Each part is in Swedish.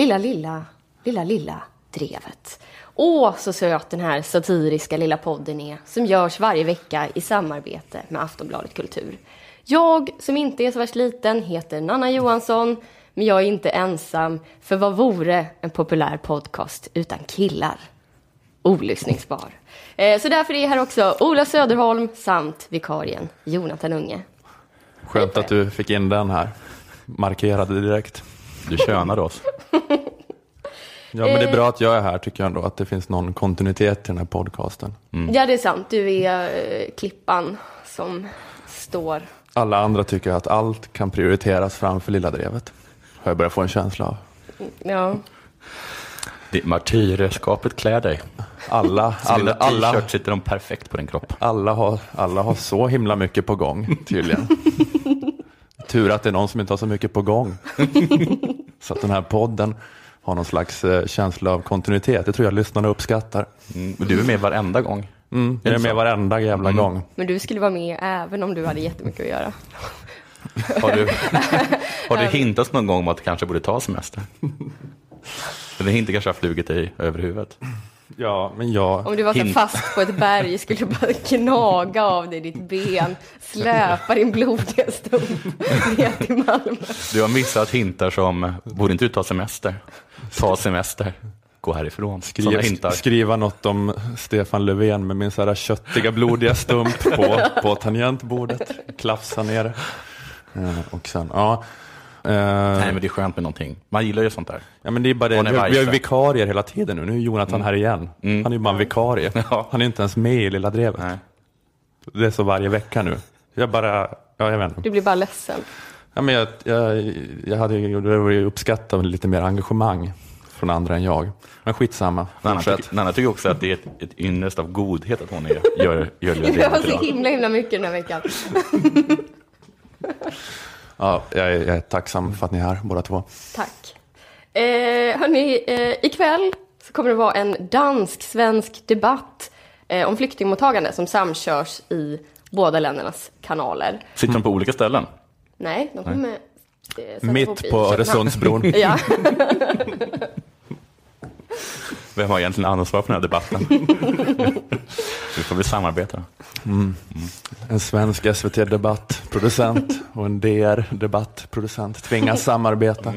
Lilla, lilla, lilla, lilla, drevet. Åh, så söt den här satiriska lilla podden är som görs varje vecka i samarbete med Aftonbladet Kultur. Jag, som inte är så värst liten, heter Nanna Johansson, men jag är inte ensam, för vad vore en populär podcast utan killar? Olyssningsbar. Eh, så därför är här också Ola Söderholm samt vikarien Jonathan Unge. Skönt att du fick in den här. Markerade direkt. Du könade oss. Ja, men det är bra att jag är här tycker jag ändå. Att det finns någon kontinuitet i den här podcasten. Ja, det är sant. Du är eh, klippan som står. Alla andra tycker att allt kan prioriteras framför Lilla Drevet. Har jag börjat få en känsla av. Ja. Det martyrskapet klär dig. Alla, Alla, alla, alla, t-shirt sitter de perfekt på din kropp. alla, har, alla har så himla mycket på gång tydligen. Tur att det är någon som inte har så mycket på gång. Så att den här podden har någon slags eh, känsla av kontinuitet. Det tror jag lyssnarna uppskattar. Mm. Du är med varenda gång. Mm, jag är med varenda jävla gång. Men du skulle vara med även om du hade jättemycket att göra. Har du, har du hintat någon gång om att du kanske borde ta semester? Eller hinten kanske har flugit dig över huvudet? Ja, men jag... Om du var så Hint. fast på ett berg skulle du bara gnaga av dig ditt ben, släpa din blodiga stump ner till Malmö. Du har missat hintar som, borde inte du ta semester? Ta semester, gå härifrån. Skriv, hintar. skriva något om Stefan Löfven med min så här köttiga blodiga stump på, på tangentbordet. Klafsa ner det. Eh, och sen, ja. Eh, Nej, men det är skönt med någonting. Man gillar ju sånt där. Ja men det är bara det, vi, har ju vikarier hela tiden nu. Nu är Jonathan här igen. Mm. Han är ju bara en vikarie. Ja. Han är inte ens med i Lilla Drevet. Nej. Det är så varje vecka nu. Jag bara, ja jag vet inte. Du blir bara ledsen. Ja, men jag, jag, jag hade ju uppskattat lite mer engagemang från andra än jag. Men skitsamma. Nanna, tycker, Nanna tycker också att det är ett, ett ynnest av godhet att hon är, gör, gör lilla Det var drevet så himla himla mycket den här veckan. Ja, jag, är, jag är tacksam för att ni är här båda två. Tack. Eh, hörni, eh, ikväll så kommer det vara en dansk-svensk debatt eh, om flyktingmottagande som samkörs i båda ländernas kanaler. Sitter de på olika ställen? Nej, de kommer... eh, Mitt på Köpenhamn. Öresundsbron. Ja, Vem har egentligen ansvar för den här debatten? Vi får väl samarbeta. En svensk SVT-debattproducent och en DR-debattproducent tvingas samarbeta.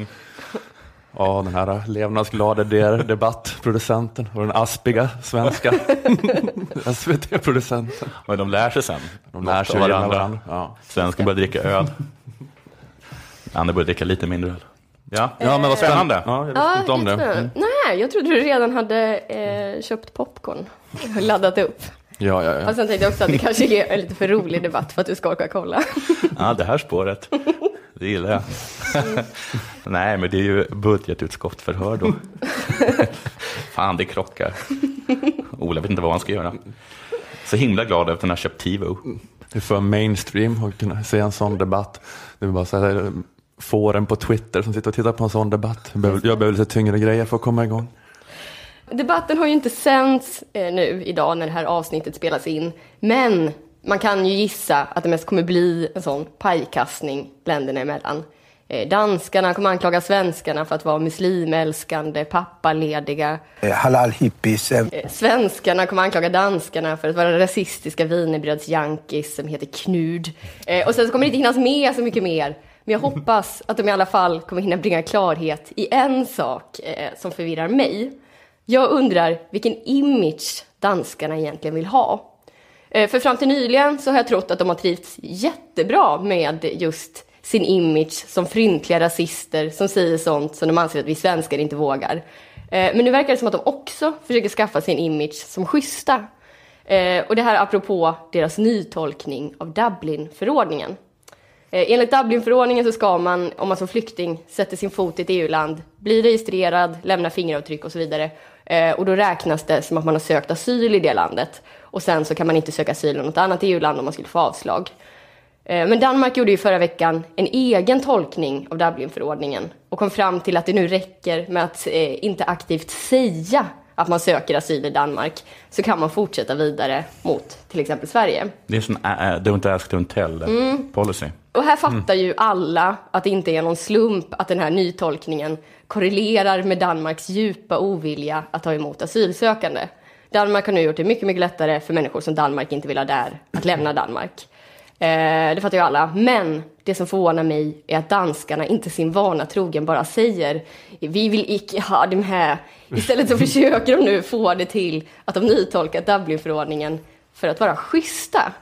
Ja, den här levnadsglada DR-debattproducenten och den aspiga svenska SVT-producenten. Men de lär sig sen. De lär sig av varandra. varandra. Ja. Svensken börjar dricka öl. Andra börjar dricka lite mindre öl. Ja, ja, men vad Spännande. Ja, jag visste ja inte om det. Mm. Nej, jag trodde du redan hade eh, köpt popcorn och laddat upp. Ja, ja, Och ja. sen tänkte jag också att det kanske är en lite för rolig debatt för att du ska orka kolla. ja, det här spåret. Det gillar jag. Nej, men det är ju budgetutskottsförhör då. Fan, det krockar. Ola vet inte vad han ska göra. Så himla glad över att han har köpt TiVo. Det är för mainstream att kunna se en sån debatt. Det är bara så här, fåren på Twitter som sitter och tittar på en sån debatt. Jag behöver, jag behöver lite tyngre grejer för att komma igång. Debatten har ju inte sänts eh, nu idag när det här avsnittet spelas in. Men man kan ju gissa att det mest kommer bli en sån pajkastning länderna emellan. Eh, danskarna kommer anklaga svenskarna för att vara muslimälskande, pappalediga. Eh, halal hippies. Eh, svenskarna kommer anklaga danskarna för att vara rasistiska wienerbrödsjankis som heter Knud. Och sen så kommer det inte hinnas med så mycket mer. Men jag hoppas att de i alla fall kommer hinna bringa klarhet i en sak eh, som förvirrar mig. Jag undrar vilken image danskarna egentligen vill ha. Eh, För fram till nyligen så har jag trott att de har trivts jättebra med just sin image som fryntliga rasister som säger sånt som de anser att vi svenskar inte vågar. Eh, Men nu verkar det som att de också försöker skaffa sin image som schyssta. Eh, Och det här apropå deras nytolkning av Dublinförordningen. Eh, enligt Dublinförordningen så ska man, om man som flykting sätter sin fot i ett EU-land, bli registrerad, lämna fingeravtryck och så vidare. Eh, och då räknas det som att man har sökt asyl i det landet. Och sen så kan man inte söka asyl i något annat EU-land om man skulle få avslag. Eh, men Danmark gjorde ju förra veckan en egen tolkning av Dublinförordningen och kom fram till att det nu räcker med att inte aktivt säga att man söker asyl i Danmark så kan man fortsätta vidare mot till exempel Sverige. Det är sån uh, don't ask, don't tell Mm. policy. Och här fattar ju alla att det inte är någon slump att den här nytolkningen korrelerar med Danmarks djupa ovilja att ta emot asylsökande. Danmark har nu gjort det mycket, mycket lättare för människor som Danmark inte vill ha där att lämna Danmark. Eh, det fattar ju alla. Men det som förvånar mig är att danskarna inte sin vana trogen bara säger vi vill icke ha dem här. Istället så försöker de nu få det till att de nytolkat Dublinförordningen för att vara schyssta.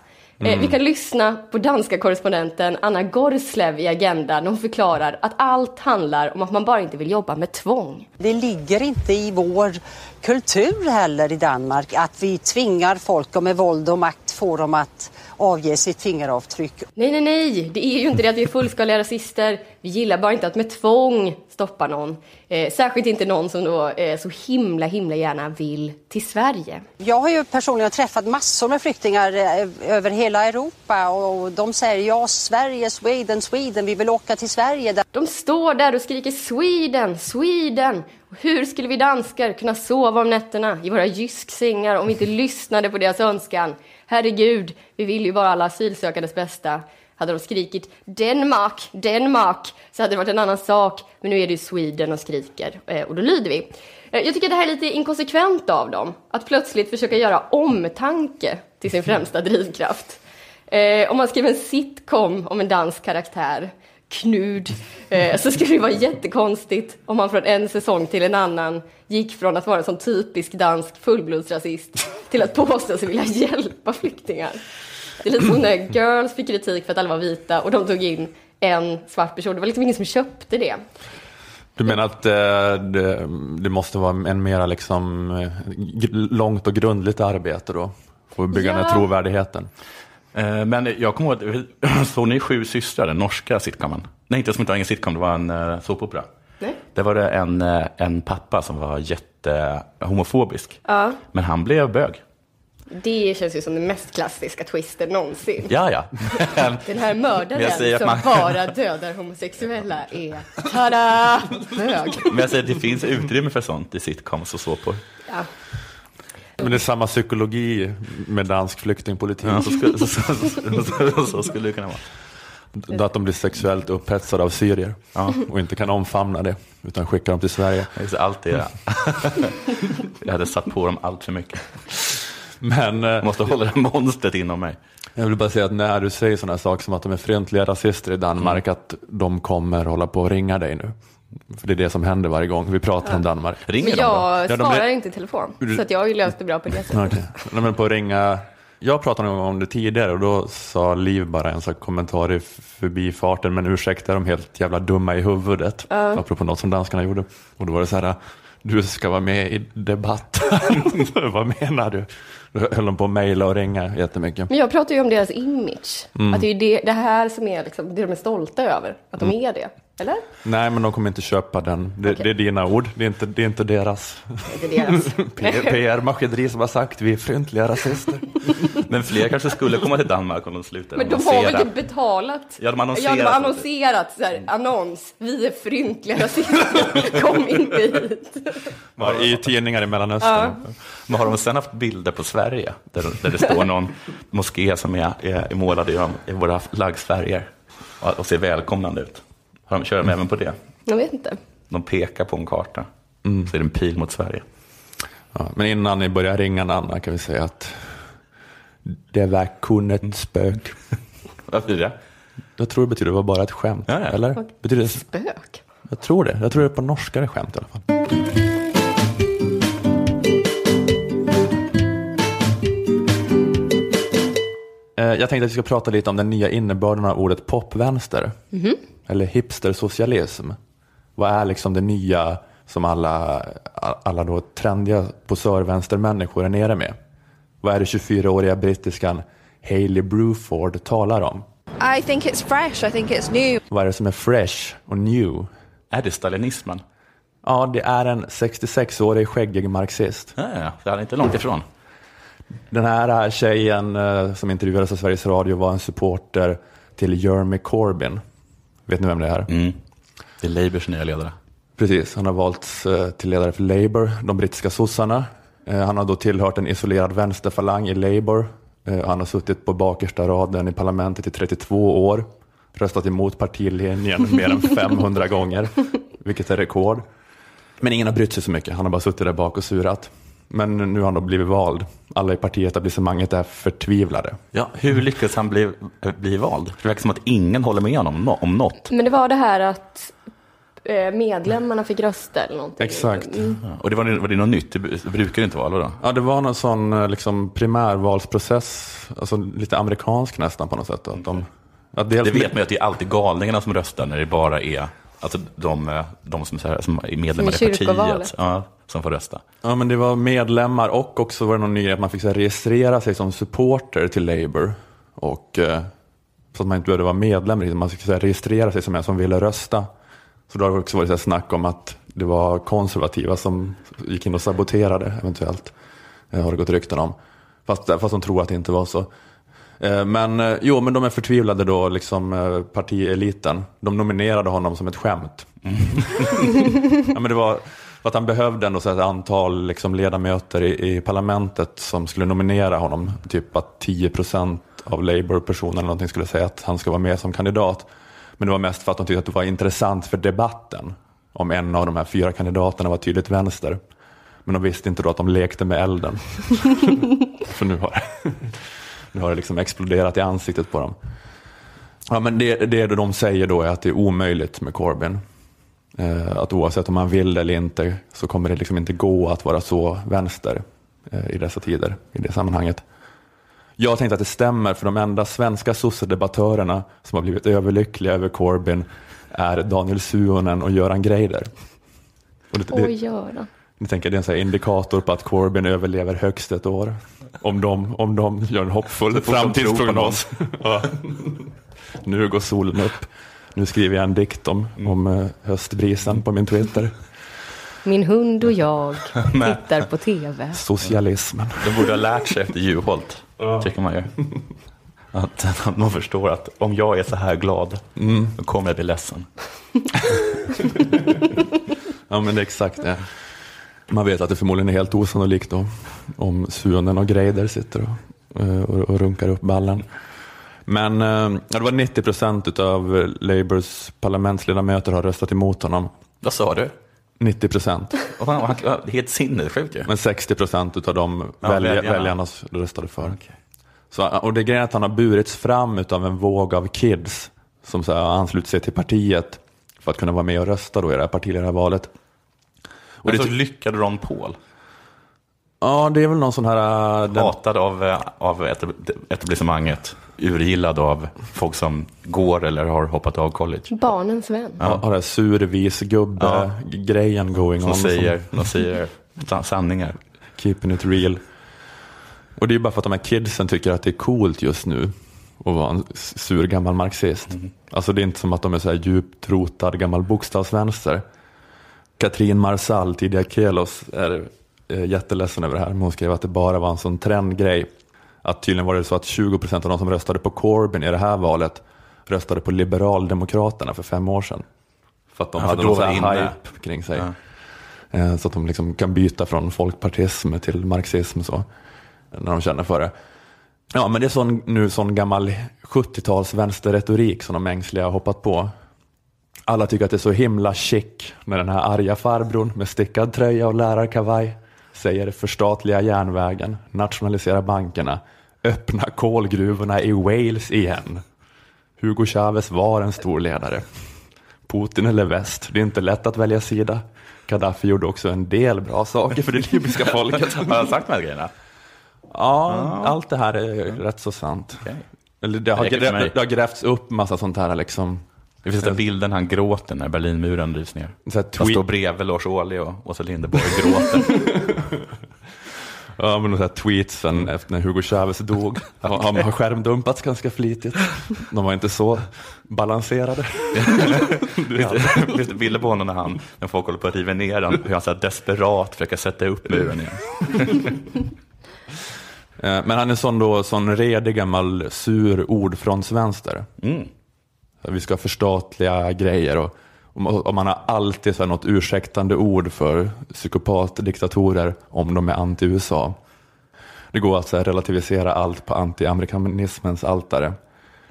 Eh, vi kan lyssna på danska korrespondenten Anna Gorslev i Agenda när hon förklarar att allt handlar om att man bara inte vill jobba med tvång. Det ligger inte i vår kultur heller i Danmark att vi tvingar folk och med våld och makt får dem att avge sitt fingeravtryck. Nej, nej, nej, det är ju inte det att vi är fullskaliga rasister. Vi gillar bara inte att med tvång stoppa någon. Eh, särskilt inte någon som då eh, så himla, himla gärna vill till Sverige. Jag har ju personligen träffat massor med flyktingar eh, över hela Europa och de säger ja, Sverige, Sweden, Sweden, vi vill åka till Sverige. Där De står där och skriker Sweden, Sweden. Hur skulle vi danskar kunna sova om nätterna i våra jysksängar om vi inte lyssnade på deras önskan? Herregud, vi vill ju bara alla asylsökandes bästa. Hade de skrikit Denmark, Denmark så hade det varit en annan sak. Men nu är det ju Sweden och skriker eh, och då lyder vi. Eh, Jag tycker att det här är lite inkonsekvent av dem. Att plötsligt försöka göra omtanke till sin främsta drivkraft. Eh, om man skriver en sitcom om en dansk karaktär, Knud, eh, så skulle det vara jättekonstigt om man från en säsong till en annan gick från att vara en sån typisk dansk fullblodsrasist till att påstå sig vilja hjälpa flyktingar. Det är lite som när Girls fick kritik för att alla var vita och de tog in en svart person. Det var liksom ingen som köpte det. Du menar att eh, det, det måste vara en mera liksom, eh, långt och grundligt arbete då? För att bygga den Ja. här trovärdigheten? Eh, Men jag kommer ihåg, såg ni Sju systrar, den norska sitcomen? Nej, inte som inte var ingen sitcom, det var en uh, såpopera. Nej. Där var det en, eh, en pappa som var jättehomofobisk. Ja. Men han blev bög. Det känns ju som den mest klassiska twisten någonsin. Ja, ja. Den här mördaren som man- bara dödar homosexuella är tada, bög. Men jag säger att det finns utrymme för sånt i sitcoms och såpor. Ja. Men det är samma psykologi med dansk flyktingpolitik. Ja, så, skulle, så, så, så, skulle det kunna vara. Att de blir sexuellt upphetsade av syrier Ja. och inte kan omfamna det utan skickar dem till Sverige. Just Allt det. Jag hade satt på dem allt för mycket. Men eh, Jag måste hålla det monstret inom mig. jag vill bara säga att när du säger sådana saker som att de är fryntliga rasister i Danmark, Mm. att de kommer hålla på att ringa dig nu. För det är det som händer varje gång vi pratar om Danmark. Ringer Men de då? jag Ja, de svarar blir- inte i telefon. Så jag har ju löst det bra på det sättet. Okej. Nej, men på ringa. Jag pratade någon gång om det tidigare och då sa Liv bara en här kommentar i förbifarten, men ursäkta, är de helt jävla dumma i huvudet? Apropå något som danskarna gjorde. Och då var det så här, du ska vara med i debatten. Vad menar du? Då höll de på att mejla och ringa jättemycket. Men jag pratar ju om deras image. Mm. Att det är det, det här som är liksom, det de är stolta över. Att de Mm. är det. Eller? Nej, men de kommer inte köpa den. Det, Okej. det är dina ord, det är inte, det är inte deras. Det är deras. PR-maskineri som har sagt vi är fryntliga rasister. Men fler kanske skulle komma till Danmark om de slutade Men de har väl typ betalat? Ja, de har Ja, de har annonserat. annonserat så här, annons. Vi är fryntliga rasister. Kom inte hit. I tidningar i Mellanöstern. Men har de sen haft bilder på Sverige där, där det står någon moské som är, är, är målad i, i våra flaggsfärger och, och ser välkomnande ut? Har de, kör de även på det? Jag vet inte. De pekar på en karta, så är det en pil mot Sverige. Ja, men innan ni börjar ringa Nanna kan vi säga att det var kun ett spök. Varför det? Jag tror det betyder det var bara ett skämt. Ja, ja. Eller? Betyder det, Spök. jag tror det. Jag tror det är på norska det är skämt i alla fall. Eh, Jag tänkte att vi ska prata lite om den nya innebörden av ordet popvänster. Eller hipstersocialism. Vad är liksom det nya som alla, alla då trendiga posörvänstermänniskor är nere med? Vad är det 24-åriga brittiskan Hailey Bruford talar om? I think it's fresh. I think it's new. Vad är det som är fresh och new? Är det stalinismen? Ja, det är en 66-årig skäggig marxist. Ja, ja, det är inte långt ifrån. Den här tjejen eh, som intervjuades av Sveriges Radio var en supporter till Jeremy Corbyn. Vet ni vem det är? Mm. Det är Labours nya ledare. Precis, han har valts eh, till ledare för Labour, de brittiska sossarna. Eh, Han har då tillhört en isolerad vänsterfalang i Labour. Eh, Han har suttit på bakersta raden i parlamentet i 32 år. Röstat emot partilinjen mer än 500 gånger, vilket är rekord. Men ingen har brytt sig så mycket, han har bara suttit där bak och surat. Men nu har han då blivit vald. Alla i partietablissemanget är förtvivlade. Ja, hur lyckades han bli, eh, bli vald? Det verkar som att ingen håller med honom no- om något. Men det var det här att eh, medlemmarna fick rösta eller någonting. Exakt. Mm. Ja, Och det var, var det något nytt? Det brukar det inte vara, eller då? Ja, det var någon sån eh, liksom, primärvalsprocess, alltså lite amerikansk nästan på något sätt. Att de, att dels, Det vet man ju att det är alltid galningarna som röstar när det bara är alltså de, de som, är så här, som är medlemmar Som i i kyrkovalet. partiet ja, som får rösta. Ja, men det var medlemmar och också var det någon nyhet att man fick så här, registrera sig som supporter till Labour. Och, eh, så att man inte behövde vara medlem, man fick så här, registrera sig som en som ville rösta. Så då har det också varit så här, snack om att det var konservativa som gick in och saboterade eventuellt. Eh, har det gått rykten om. Fast, fast de tror att det inte var så. Eh, Men eh, jo, men de är förtvivlade då, liksom eh, partieliten. De nominerade honom som ett skämt. ja, men det var att han behövde ändå så ett antal liksom, ledamöter i, i parlamentet som skulle nominera honom. Typ att 10 procent av Labour-personerna någonting skulle säga att han ska vara med som kandidat. Men det var mest för att de tyckte att det var intressant för debatten. Om en av de här fyra kandidaterna var tydligt vänster. Men de visste inte då att de lekte med elden. för nu har, nu har det liksom exploderat i ansiktet på dem. Ja, men det, det de säger då är att det är omöjligt med Corbyn. Eh, att oavsett om man vill eller inte så kommer det liksom inte gå att vara så vänster eh, i dessa tider, i det sammanhanget. Jag tänkte att det stämmer, för de enda svenska sossedebattörerna som har blivit överlyckliga över Corbyn är Daniel Suhonen och Göran Greider. Och det, det, Oj, Göran. ni tänker det är en sån här indikator på att Corbyn överlever högst ett år. Om de, om de gör en hoppfull framtidsprognos. Ja. Nu går solen upp. Nu skriver jag en dikt om, om eh, höstbrisen på min Twitter. Min hund och jag tittar på TV. Socialismen. De borde ha lärt sig efter Juholt, tycker man ju. Att, att man förstår att om jag är så här glad, då kommer jag bli ledsen. Ja men det är exakt det. Man vet att det förmodligen är helt osannolikt då. Om Suonen och Greider sitter och, eh, och, och runkar upp ballen. Men eh, det var 90 procent av Labours parlamentsledamöter har röstat emot honom. Vad sa du? 90 procent. Helt sinnessjukt ju. Men 60 procent av de Ja, välja, väljarna. väljarna röstade för. Så, och det grejen är att han har burits fram av en våg av kids som så här, har anslutit sig till partiet för att kunna vara med och rösta då i det här partiledarvalet. Och Men det, så lyckade Ron Paul, ja, det är väl någon sån här... äh, Den, hatad av, eh, av etab- etablissemanget, urgillad av folk som går eller har hoppat av college. Barnens vän. ja. Har det här survisgubbe-grejen going on. De säger, de säger sa- sanningar. Keeping it real. Och det är ju bara för att de här kidsen tycker att det är coolt just nu att vara en sur gammal marxist. Alltså det är inte som att de är så här djupt rotad gammal bokstavsvänster. Katrin Marsall, tidigare Kelos, är jätteledsen över det här. Men hon skrev att det bara var en sån trendgrej. Att tydligen var det så att 20 procent av de som röstade på Corbyn i det här valet röstade på Liberaldemokraterna för fem år sedan. För att de Ja, hade någon sån hype kring sig. Ja. Eh, Så att de liksom kan byta från folkpartism till marxism så, när de känner för det. Ja, men det är sån, nu sån gammal 70-tals vänsterretorik som de ängsliga har hoppat på. Alla tycker att det är så himla chic när den här arga farbrorn med stickad tröja och lärarkavaj säger förstatliga järnvägen, nationalisera bankerna, öppna kolgruvorna i Wales igen. Hugo Chavez var en stor ledare. Putin eller väst, det är inte lätt att välja sida. Gaddafi gjorde också en del bra saker för det libyska folket. Har jag sagt de här grejerna? Ja, allt det här är rätt så sant. Eller det, har, Det det, det har grävts upp massa sånt här liksom. Det finns den bilden han gråter när Berlinmuren rivs ner. Så Han står bredvid Lars Ohly och Åsa Linderborg gråter. ja, men så här tweetsen efter när Hugo Chavez dog har, har- skärmdumpats ganska flitigt. De var inte så balanserade. Det- finns det bilder på honom när, han, när folk håller på att riva ner den, hur han så desperat försöker sätta upp muren igen. Eh, Men han är sån, då, sån redig gammal sur ordfrontsvänster. Mm. Vi ska förstatliga grejer och, Och man har alltid så här något ursäktande ord för psykopatdiktatorer om de är anti-USA. Det går att så här relativisera allt på anti-amerikanismens altare.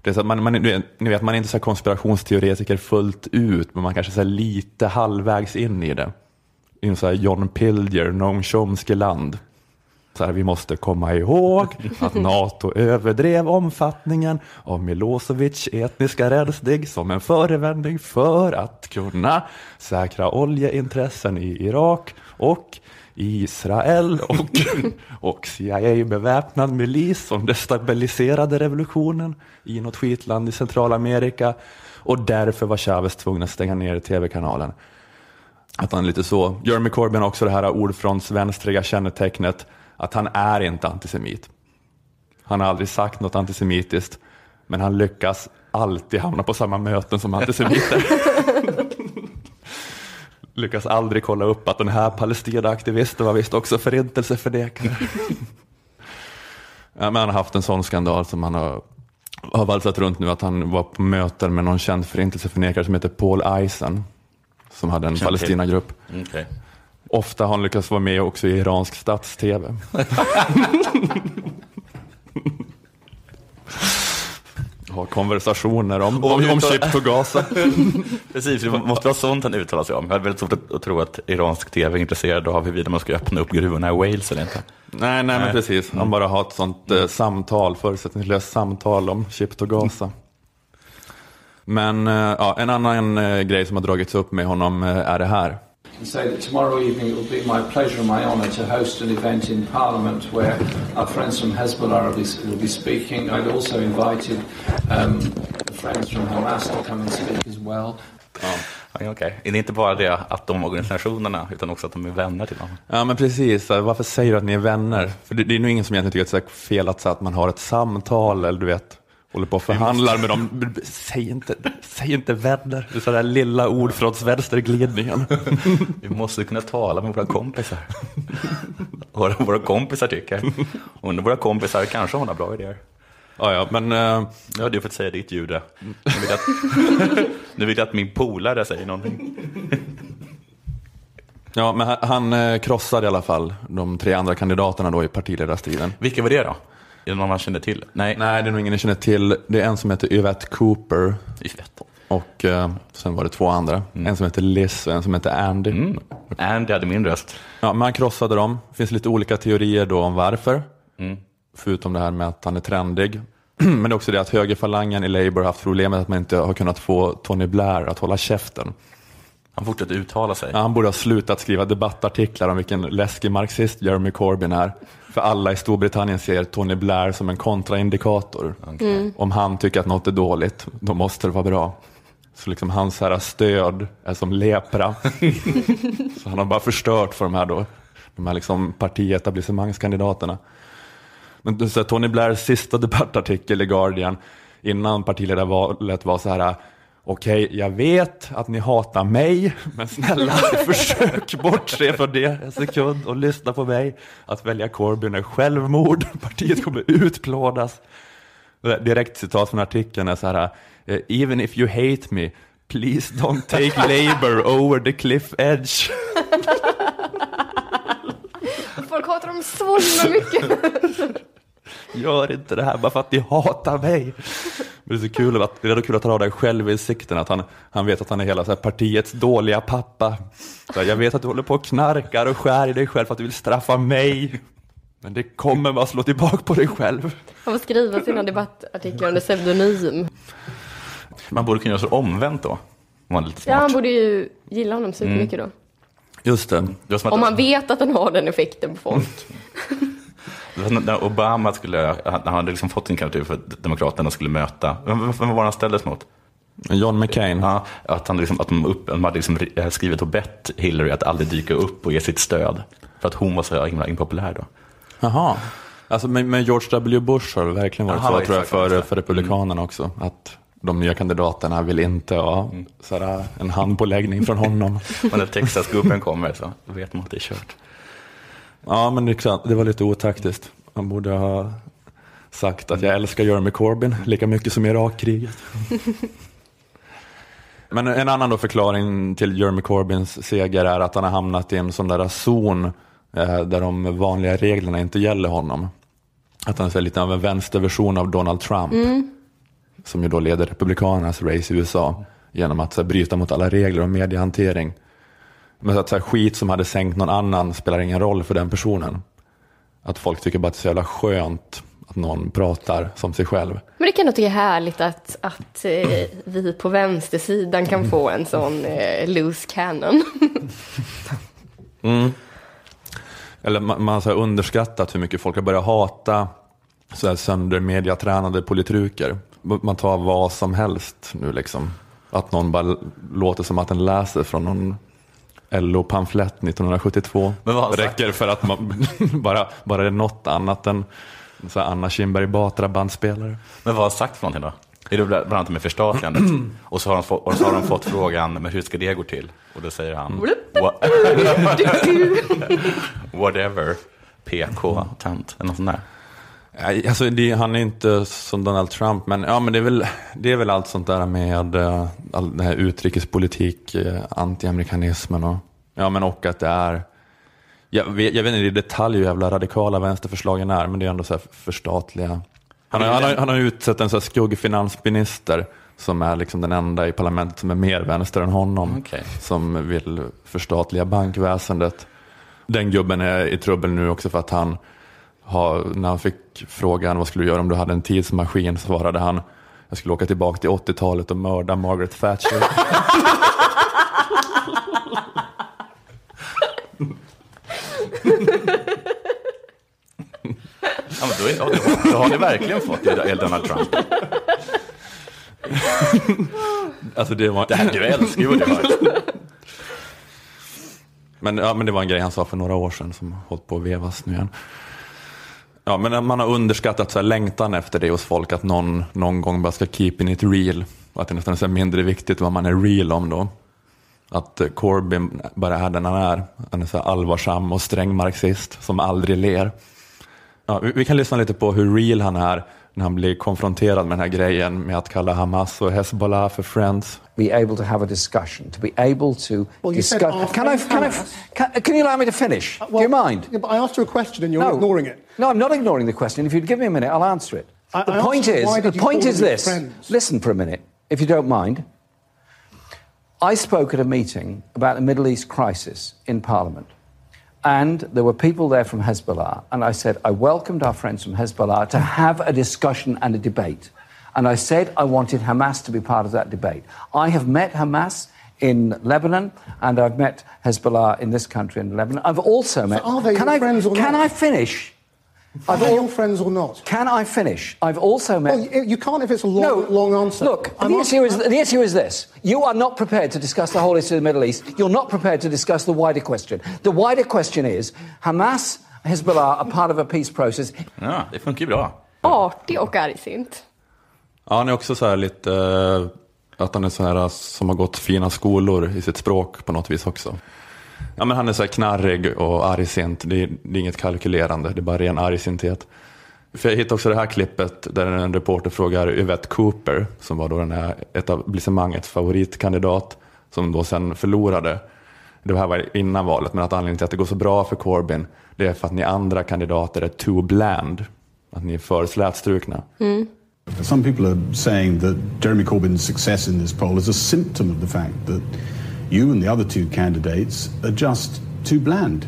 Det är så att man, man, ni vet, man är inte så här konspirationsteoretiker fullt ut, men man kanske är så här lite halvvägs in i det. I en så här John Pilger, Noam Chomsky-land. Så här, vi måste komma ihåg att NATO överdrev omfattningen av Milosevic etniska rensning som en förevändning för att kunna säkra oljeintressen i Irak och Israel och, och CIA beväpnad milis som destabiliserade revolutionen i något skitland i Centralamerika och därför var Chavez tvungen att stänga ner tv-kanalen. Att han lite så. Jeremy Corbyn har också det här ordfrontsvänstriga kännetecknet att han är inte antisemit. Han har aldrig sagt något antisemitiskt, men han lyckas alltid hamna på samma möten som antisemiter. lyckas aldrig kolla upp att den här Palestinaaktivisten var visst också förintelseförnekare. ja, men han har haft en sån skandal som han har, har valsat runt nu, att han var på möten med någon känd förintelseförnekare som heter Paul Eisen, som hade en. Palestinagrupp. Okej. Ofta har han lyckats vara med också i iransk stats-tv. Ha konversationer om, om, om chip och Gaza. Precis, det måste vara sånt han uttalar sig om. Jag har väldigt svårt att, att tro att iransk tv är intresserad av huruvida man ska öppna upp gruvorna i Wales eller inte. Nej, nej, men Nej. precis. Han bara har ett sånt eh, samtal, förutsättningslöst samtal om chip och Gaza. Men eh, ja, en annan eh, grej som har dragits upp med honom eh, är det här. And say that tomorrow evening it will be my pleasure and my honour to host an event in Parliament where our friends from Hezbollah will be, will be speaking. I'd also invited um, friends from Hamas to come and speak as well. Ja, okej. Är det inte bara det att de organisationerna, utan också att de är vänner till dem? Ja, men precis. Varför säger du att ni är vänner? För det, det är nog ingen som egentligen tycker att det är fel att, så att man har ett samtal eller du vet, håller på och förhandlar med dem. Säg inte, säg inte vänner. Det är sådär lilla ord från vänsterglidningen. Vi måste kunna tala med våra kompisar. Vad våra kompisar tycker. Och våra kompisar kanske har några bra idéer. Ja, ja, men eh, Nu har du fått säga ditt jude. Nu vill jag att, nu vill jag att min polare säger någonting. Ja, men han, han eh, krossade i alla fall de tre andra kandidaterna då i partiledarstriden. Vilka var det då? Är det någon man känner till? Nej. Nej, det är nog ingen ni känner till. Det är en som heter Yvette Cooper Yvette. och eh, sen var det två andra. En som heter Liz och en som heter Andy. Mm. Andy hade min röst. Ja, men han krossade dem. Det finns lite olika teorier då om varför. Mm. Förutom det här med att han är trendig. Men det är också det att högerfalangen i Labour har haft problemet att man inte har kunnat få Tony Blair att hålla käften. Han fortsätter uttala sig. Ja, han borde ha slutat skriva debattartiklar om vilken läskig marxist Jeremy Corbyn är. För alla i Storbritannien ser Tony Blair som en kontraindikator. Om han tycker att något är dåligt, då måste det vara bra. Så liksom hans här stöd är som lepra. så han har bara förstört för de här, då, de här liksom partietablissemangskandidaterna. Men du säger, Tony Blairs sista debattartikel i Guardian innan partiledarvalet var så här Okej, jag vet att ni hatar mig, men snälla försök bortse från det en sekund och lyssna på mig. Att välja Corbyn är självmord, partiet kommer utplånas. Direkt citat från artikeln är så här, eh, even if you hate me, please don't take Labour over the cliff edge. Folk hatar dem så himla mycket. Gör inte det här bara för att ni hatar mig. Det är så kul att, det är kul att han har den självinsikten, att han, han vet att han är hela så här partiets dåliga pappa. Så här, jag vet att du håller på och knarkar och skär i dig själv för att du vill straffa mig. Men det kommer bara slå tillbaka på dig själv. Han får skriva sina debattartiklar under pseudonym. Man borde kunna göra så omvänt då. Om man är lite Ja, smart. han borde ju gilla honom supermycket då. Just det. Det Om man vet att den har den effekten på folk. när Obama skulle, han hade liksom fått sin kandidatur för att Demokraterna skulle möta, vem, var det han ställdes mot? John McCain. Ja, att, han liksom, att de, upp, de hade liksom skrivit och bett Hillary att aldrig dyka upp och ge sitt stöd. För att hon var så himla impopulär då. Jaha. Alltså, men, men George W. Bush har det verkligen varit Jaha, så, tror jag, för, för Republikanerna också. Att de nya kandidaterna vill inte ha sådär, en handpåläggning från honom. Och när Texas-gubben kommer så vet man att det är kört. Ja, men det, var lite otaktiskt. Han borde ha sagt att jag älskar Jeremy Corbyn lika mycket som Irakkriget. Men en annan då förklaring till Jeremy Corbyns seger är att han har hamnat i en sån där zon eh, där de vanliga reglerna inte gäller honom. Att han är lite av en vänsterversion av Donald Trump. Som ju då leder Republikanernas race i USA genom att så här, bryta mot alla regler om mediehantering. Men så att så här, skit som hade sänkt någon annan spelar ingen roll för den personen. Att folk tycker bara att det är så jävla skönt att någon pratar som sig själv. Men det kan jag tycka är härligt att, att eh, vi på vänstersidan kan få en sån eh, loose cannon. Eller man, man har underskattat hur mycket folk har börjat hata så här söndermediatränade politruker. Man tar vad som helst nu liksom. Att någon bara låter som att den läser från någon LO-pamflett 1972. Men vad räcker för att man bara, bara det är något annat än så här Anna Kinberg Batra bandspelare. Men vad har han sagt för någonting då? Är det bland annat med förstatligandet? och, så har de fått, och så har de fått frågan, men hur ska det gå till? Och då säger han, "Wha- whatever, PK, tant, eller något sånt där. Alltså det, han är inte som Donald Trump, men, ja, men det, är väl, det är väl allt sånt där med uh, all den här utrikespolitik, uh, antiamerikanismen och, ja, men och att det är, jag vet, jag vet inte i detalj hur jävla radikala vänsterförslagen är, men det är ändå så här förstatliga. Han har, han har, han har utsett en så här skuggfinansminister som är liksom den enda i parlamentet som är mer vänster än honom, Okej. som vill förstatliga bankväsendet. Den gubben är i trubbel nu också för att han har, när han fick frågan vad skulle du göra om du hade en tidsmaskin svarade han jag skulle åka tillbaka till 80-talet och mörda Margaret Thatcher. Ja, men då, är, då, då har ni verkligen fått det, Donald Trump. alltså det var, Det här, du älskar ju vad du har. men, ja, men det var en grej han sa för några år sedan som hållit på att vevas nu igen. Ja, men man har underskattat så här längtan efter det hos folk, att någon någon gång bara ska keep in it real. Och att det nästan är mindre viktigt vad man är real om då. Att eh, Corbyn bara är den han är. Han är så allvarsam och sträng marxist som aldrig ler. Ja, vi kan lyssna lite på hur real han är när han blir konfronterad med den här grejen med att kalla Hamas och Hezbollah för friends. be able to have a discussion, to be able to Well, discuss. Can I? Can I? Can, can you allow me to finish? Do you mind? Yeah, but I asked you a question and you're ignoring it. No, I'm not ignoring the question. If you'd give me a minute, I'll answer it. I- the I point is, the point is this. friends? Listen for a minute, if you don't mind. I spoke at a meeting about the Middle East crisis in Parliament. And there were people there from Hezbollah. And I said, I welcomed our friends from Hezbollah to have a discussion and a debate. And I said I wanted Hamas to be part of that debate. I have met Hamas in Lebanon, and I've met Hezbollah in this country in Lebanon. I've also met. So are they can I, friends or Can not? I finish? Are I've al- your friends or not? can I finish? I've also met. Well, you, can't if it's a long, no, long answer. Look, I'm the issue, is, the issue is this. You are not prepared to discuss the whole issue of the Middle East. You're not prepared to discuss the wider question. The wider question is Hamas, Hezbollah are part of a peace process. Ja, det funkar ju bra. Artig och argsint. Ja, han är också så här lite, eh, att han är så här som har gått fina skolor i sitt språk på något vis också. Ja, men han är så här knarrig och argsint. Det är, det är inget kalkylerande, det är bara ren argsinthet. För jag hittade också det här klippet där en reporter frågar Yvette Cooper, som var då den här etablissemangets favoritkandidat, som då sen förlorade. Det här var innan valet, men att anledningen till att det går så bra för Corbyn, det är för att ni andra kandidater är too bland. Att ni är för slätstrukna. Some people are saying that Jeremy Corbyn's success in this poll is a symptom of the fact that you and the other two candidates are just too bland.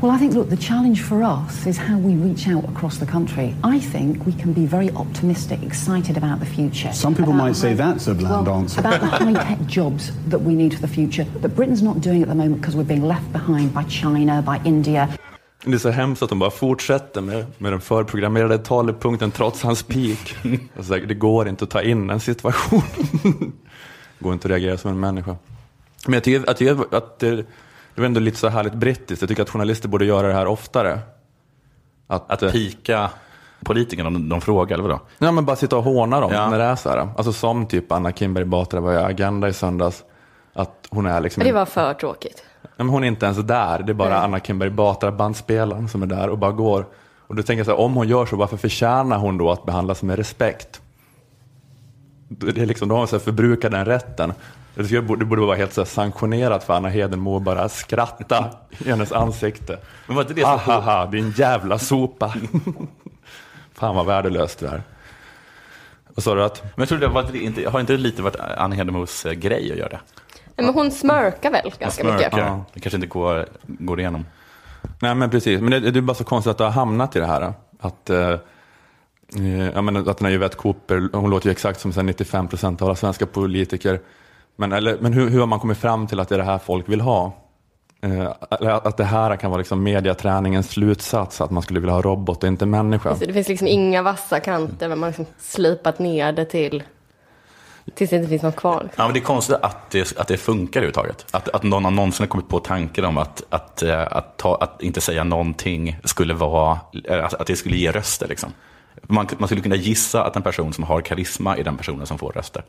Well, I think, look, the challenge for us is how we reach out across the country. I think we can be very optimistic, excited about the future. Some people about might say that's a bland well, answer. About the high-tech jobs that we need for the future that Britain's not doing at the moment because we're being left behind by China, by India. Det är så hemskt att de bara fortsätter med, med den förprogrammerade talepunkten trots hans peak. Alltså, det går inte att ta in en situation. Det går inte att reagera som en människa. Men jag tycker att, det, att det, det är ändå lite så härligt brittiskt. Jag tycker att journalister borde göra det här oftare. Att, Att pika politikerna om de frågar, eller vadå? Ja, men bara sitta och håna dem Ja. när det är så här. Alltså som typ Anna Kinberg Batra var i Agenda i söndags. Att hon är liksom... Det var för tråkigt. Ja, men hon är inte ens där. Det är bara Nej. Anna Kinberg Batra, bandspelaren, som är där och bara går. Och då tänker jag så här, om hon gör så, varför förtjänar hon då att behandlas med respekt? det är liksom, de har så här förbrukat den rätten. Det skulle- det borde vara helt så sanktionerat för Anna Hedenmo att bara skratta i hennes ansikte. Men var inte det så- Hahaha, din jävla sopa. Fan vad värdelöst du är. Vad sa du att? Men jag tror det var inte, har inte det lite varit Anna Hedemos eh, grej att göra det? Nej, men hon smörkar väl ganska mycket. Smörkar. Ja. Det kanske inte går, går igenom. Nej men precis, men det, det är bara så konstigt att du har hamnat i det här. Att, eh, eh, jag menar, att den här Yvette Cooper, hon låter ju exakt som så här 95 procent av alla svenska politiker. Men, eller, men hur, hur har man kommit fram till att det är det här folk vill ha? Eh, att det här kan vara liksom mediaträningens slutsats, att man skulle vilja ha robot och inte människa. Det finns liksom inga vassa kanter, men man har liksom slipat ner det till tills det inte finns något kvar. Ja, men det är konstigt att det, att det funkar överhuvudtaget. Att, att någon har någonsin har kommit på tanken om att, att, eh, att, ta, att inte säga någonting skulle vara, att, att det skulle ge röster. Liksom. Man, man skulle kunna gissa att en person som har karisma är den personen som får röster.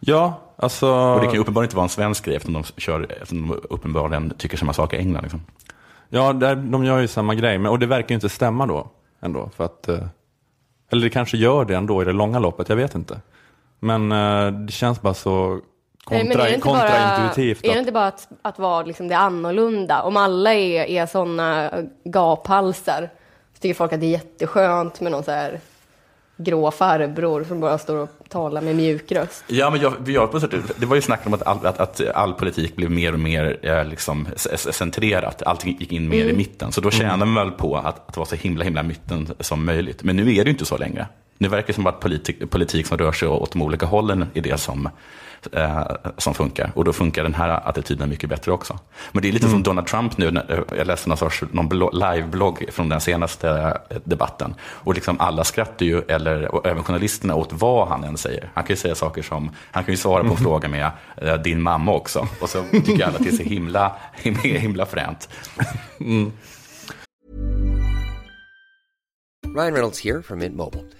Ja, alltså... Och det kan ju uppenbarligen inte vara en svensk grej eftersom de, kör, eftersom de uppenbarligen tycker samma sak i England. Liksom. Ja, där, de gör ju samma grej, men, och det verkar ju inte stämma då. Ändå, för att, eh, eller det kanske gör det ändå i det långa loppet, jag vet inte. Men eh, det känns bara så Nej, kontra, är det inte bara, kontraintuitivt. är det inte bara att, att vara liksom det annorlunda? Om alla är, är sådana gaphalsar så tycker folk att det är jätteskönt med någon så här grå farbror som bara står och talar med mjuk röst. Ja, men jag, vi gör på så sätt, det var ju snack om att all, att, att all politik blev mer och mer eh, liksom, centrerat. Allting gick in mer i mitten. Så då tjänar man väl på att, att vara så himla, himla mitten som möjligt. Men nu är det ju inte så längre. Nu verkar det som att politik, politik som rör sig åt de olika hållen är det som, eh, som funkar. Och då funkar den här attityden mycket bättre också. Men det är lite som Donald Trump nu. När, eh, jag läste någon sorts någon blogg, liveblogg från den senaste eh, debatten. Och liksom alla skrattar ju, eller och även journalisterna, åt vad han än säger. Han kan ju säga saker som, han kan ju svara på en fråga med eh, din mamma också. Och så tycker alla att det är så himla, himla, himla fränt. Ryan Reynolds here from Mint Mobile.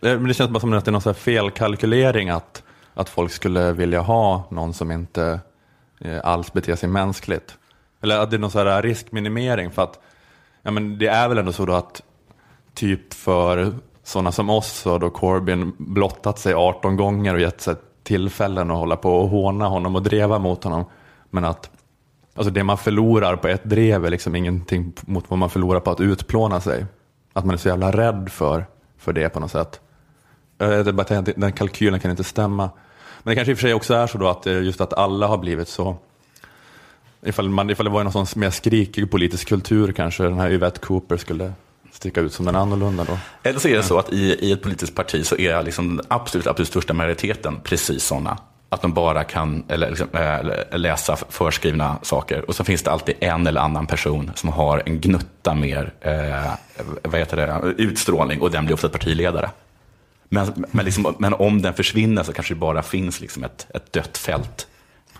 Det, men det känns bara som att det är någon så här felkalkylering att, att folk skulle vilja ha någon som inte eh, alls beter sig mänskligt. Eller att det är någon så här riskminimering för att ja, men det är väl ändå så då att typ för sådana som oss så har då Corbyn blottat sig 18 gånger och gett sig tillfällen att hålla på och håna honom och dreva mot honom. Men att alltså det man förlorar på ett drev är liksom ingenting mot vad man förlorar på att utplåna sig. Att man är så jävla rädd för, för det på något sätt. Jag bara att den kalkylen kan inte stämma. Men det kanske i och för sig också är så då att eh, just att alla har blivit så Ifall, man, ifall det var någon sån mer skrikig politisk kultur kanske den här Yvette Cooper skulle sticka ut som den annorlunda då. Eller så är det så att i, i ett politiskt parti så är liksom den absolut, absolut största majoriteten precis sådana. Att de bara kan eller, liksom, äh, läsa förskrivna saker. Och så finns det alltid en eller annan person som har en gnutta mer eh, vad heter det, utstrålning och den blir ofta partiledare. Men, men, liksom, men om den försvinner så kanske det bara finns liksom ett, ett dött fält.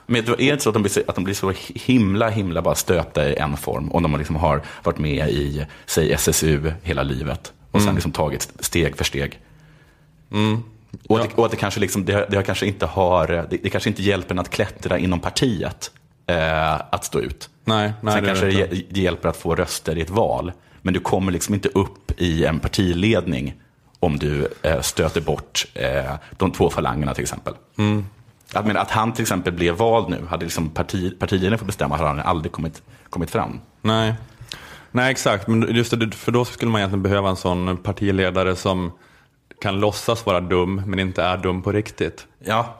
Men är det inte så att de, blir, så- att de blir så himla, himla bara stöpta i en form? Om de liksom har varit med i, säg SSU hela livet och sen Mm. liksom tagit steg för steg. Mm. Och, att, det, och att det kanske, liksom, det, det kanske inte har, det, det kanske inte hjälper en att klättra inom partiet eh, att stå ut. Nej, nej, Sen det kanske det det hj- hjälper att få röster i ett val. Men du kommer liksom inte upp i en partiledning om du eh, stöter bort eh, de två falangerna till exempel. Mm. Jag menar, att han till exempel blev vald nu, hade liksom parti, partiledningen fått bestämma hade han aldrig kommit, kommit fram. Nej. Nej, exakt. Men just det, för då skulle man egentligen behöva en sån partiledare som kan låtsas vara dum, men inte är dum på riktigt. Ja.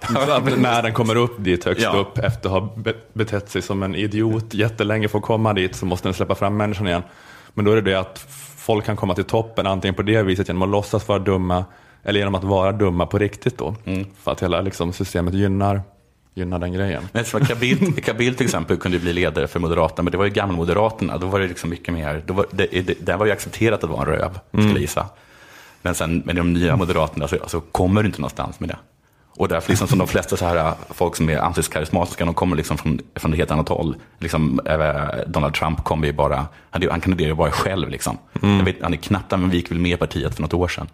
När den kommer upp dit högst Ja. upp efter att ha be- betett sig som en idiot jättelänge för att komma dit så måste den släppa fram människan igen. Men då är det det att folk kan komma till toppen antingen på det viset genom att låtsas vara dumma eller genom att vara dumma på riktigt då. Mm. För att hela liksom, systemet gynnar, gynnar den grejen. Men Bildt, Carl Bildt till exempel kunde bli ledare för Moderaterna, men det var ju gammelmoderaterna, då var det liksom mycket mer, då var, det, det, det var ju accepterat att vara en röv, skulle Mm. jag gissa. Men sen med de nya moderaterna så alltså, kommer du inte någonstans med det. Och därför, liksom, som de flesta så här, folk som är antikarismatiska, de kommer liksom från, från ett helt annat håll. Liksom, eh, Donald Trump kommer ju bara, han, han kandiderar ju bara själv. Liksom. Jag vet, han är knappt, men vi gick väl med i partiet för något år sedan.